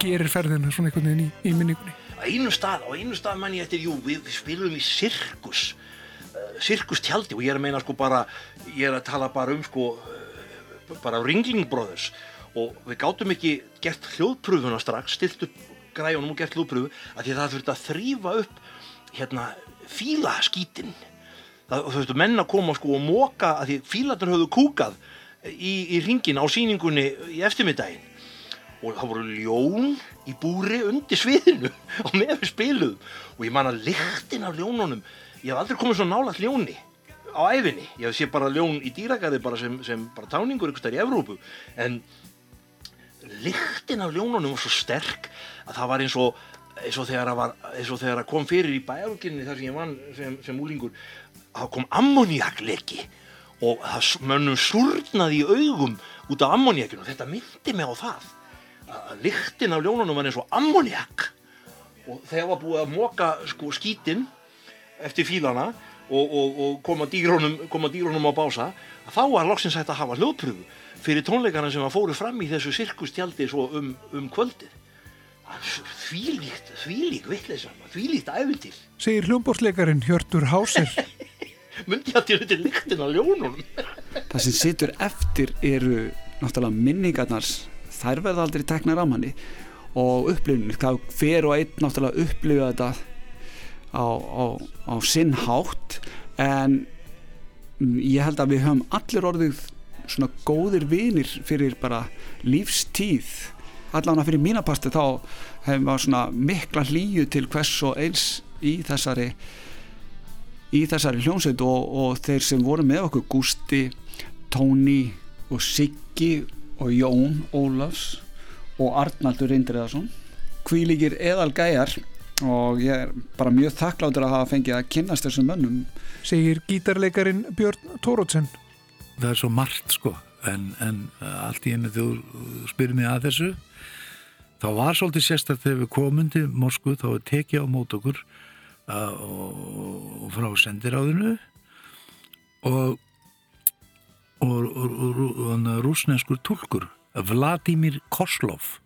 gerir ferðina svona einhvern veginn í, í minningunni? Á einu stað, á einu stað mann ég eftir, jú, við spilum í sirkus, uh, sirkustjaldi og ég er að meina sko bara, ég er að tala bara um sko, uh, bara Ringling Brothers og við gátum ekki gert hljóðpröfuna strax, stilt upp græjunum og gert hljóðpröfu að því að það þurfti að þrýfa upp hérna fílaskítinn. Það þú veist, menn að koma sko og móka að því fílarnir höfðu kúkað í, í ringin á sýningunni í eftirmiddaginn og það voru ljón í búri undir sviðinu og með við spiluðum. Og ég man að lyktin af ljónunum ég hef aldrei komið svo nálægt ljóni á æfinni, ég hef sé bara ljón í dýragarði bara sem, sem bara táningur ykkur stær í Evrópu. En lyktin af ljónunum var svo sterk að það var eins og eins og þegar að, var, eins og þegar að kom fyrir í bæjarúkinni þar sem ég vann sem, sem úlingur að kom ammoniakleki og mönnum surnaði í augum út af ammoniakinu þetta myndi mig á það að lyktin af ljónunum var eins og ammoniak og þegar var búið að móka sko skítinn eftir fílana og, og, og koma, dýrónum, koma dýrónum á bása þá var loksins hægt að hafa hljóðpröfu fyrir tónleikarna sem að fóru fram í þessu sirkustjaldi svo um, um kvöldið. Þvílíkt, þvílík vittleisa þvílíkt æfintýr Segir hljómbórsleikarin Hjörtur Hásir. myndi ég að til þetta lyktin af ljónunum. Það sem situr eftir eru náttúrulega minningarnar. Þær verða aldrei teknar á manni. Og upplifunin, það fer og einn náttúrulega upplifa þetta á, á, á sinn hátt. En ég held að við höfum allir orðið svona góðir vinir fyrir bara lífstíð. Allan að fyrir mínapastu þá hefum við svona mikla hlýju til hvers og eins í þessari í þessari hljómsveit og, og þeir sem voru með okkur Gústi, Tóni og Siggi og Jón Ólafs og Arnaldur Indriðarsson kvílíkir eðal gæjar og ég er bara mjög þakkláttur að hafa fengið að kynnast þessum mönnum Segir gítarleikarin Björn Tórótsen. það er svo margt sko en, en allt í einu þú spyrir mig að þessu þá var svolítið sérstætt þegar við komum til Moskvu þá tekið á mót okkur uh, og, frá sendiráðinu og og, rúsneskur tulkur Vladimir Koslov.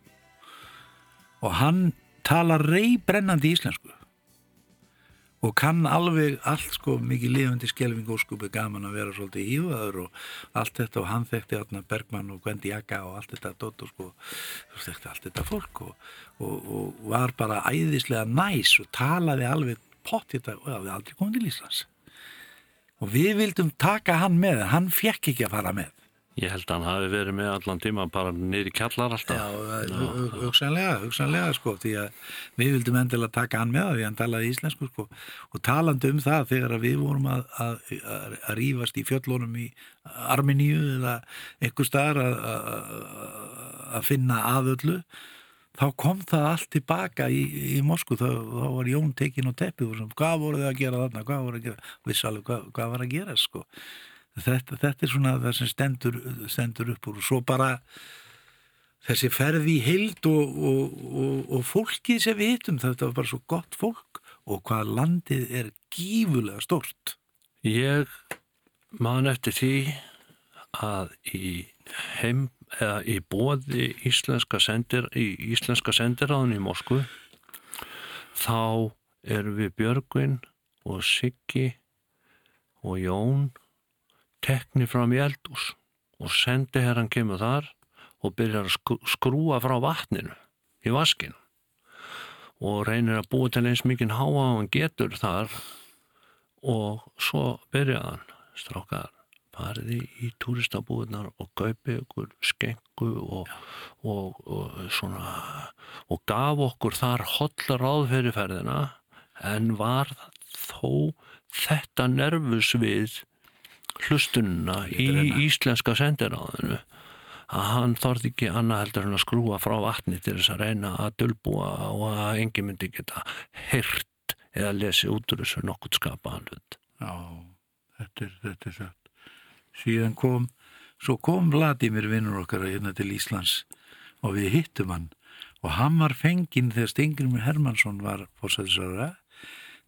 Og hann talar reybrennandi íslensku og kann alveg allt sko mikið lifandi skelving og skupi gaman að vera svolítið ívaður og allt þetta og hann þekkti Átna Bergmann og Gwendi Jaka og allt þetta dótt og sko þekkti allt þetta fólk og, og, og var bara æðislega næs og talaði alveg pott þetta og það hefði aldrei komið til Íslands. Og við vildum taka hann með hann fekk ekki að fara með. Ég held að hann hafi verið með allan tíma bara í kjallar alltaf. Já, hugsanlega, hugsanlega sko, því að við vildum endilega taka hann með því hann talaði íslensku sko. Og talandi um það þegar að við vorum að, að, að, að rífast í fjöllunum í Armeníu eða einhver staðar að, að finna aðöllu þá kom það allt tilbaka í, í Moskú, þá, þá var Jón tekin og teppið og svona, hvað voru þau að gera þarna, hvað voru að gera, vissi alveg hvað, hvað var að gera sko. Þetta, þetta er svona það sem stendur, stendur upp úr. Og svo bara þessi ferði í heild og, og, og, og fólkið sem við hittum þetta var bara svo gott fólk og hvað landið er gífulega stort Ég man eftir því að í heim í bóði íslenska sendir í íslenska sendiráðun í Moskvu þá erum við Björgvin og Siggi og Jón tekni fram í eldús og sendi herran kemur þar og byrjar að skr- skrúa frá vatninu í vaskinu og reynir að búa til eins mikið háa og hann getur þar og svo byrjaði hann strákar fariði í túristabúðunar og kaupi ykkur skengu og, og, og svona og gaf okkur þar holla ráð fyrir ferðina en var þó þetta nervus við hlustununa í íslenska sendiráðinu að hann þorði ekki annað heldur en að skrúa frá vatni til þess að reyna að dölbúa og að engin myndi geta heyrt eða lesi út úr þessu nokkurt skapaðan hlut. Já, þetta er, þetta er satt. Síðan kom, svo kom Vladimir vinnur okkar hérna til Íslands og við hittum hann. Og hann var fenginn þegar Stengrimur Hermansson var fórsæðisara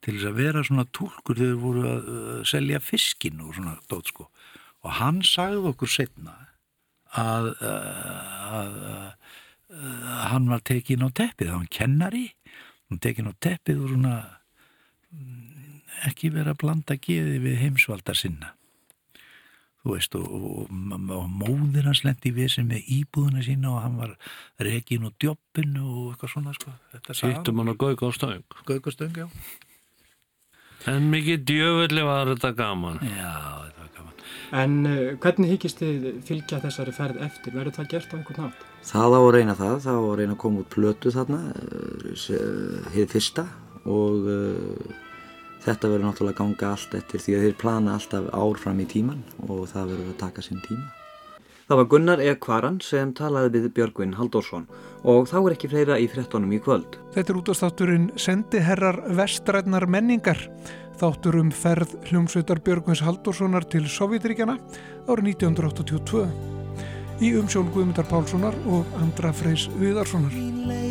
til þess að vera svona túlkur þegar voru að selja fiskin og svona dót sko. Og hann sagði okkur setna að, að uh, uh, hann var tekin á teppið, var kennari. Hann tekin á teppið og svona mm, ekki vera að blanda geði við heimsvaldar sinna veist og, og, og, og móðir hans lendi við sem með íbúðuna sína og hann var rekin og djobbin og eitthvað svona sko Sýttum hann að gauga á stöng. Gauga á stöng, já En mikið djöfulli var þetta gaman. Já, þetta var gaman. En uh, hvernig hyggist þið fylgja þessari ferð eftir? Verður það gert á einhvern nátt? Það á að reyna það, það á að reyna að koma út plötu þarna, hér fyrsta og uh, þetta verður náttúrulega ganga allt eftir því að þeir plana alltaf ár fram í tíman og það verður að taka sinn tíma. Það var Gunnar E. Kvaran sem talaði við Björgvin Halldórsson og þá er ekki fleira í frettunum í kvöld. Þetta er útastátturinn Sendiherrar vestrætnar menningar. Þáttur um ferð hljómsveitar Björgvins Halldórssonar til Sovjetríkjana árið 1982. Í umsjón Guðmundar Pálssonar og Andra Freys Viðarssonar.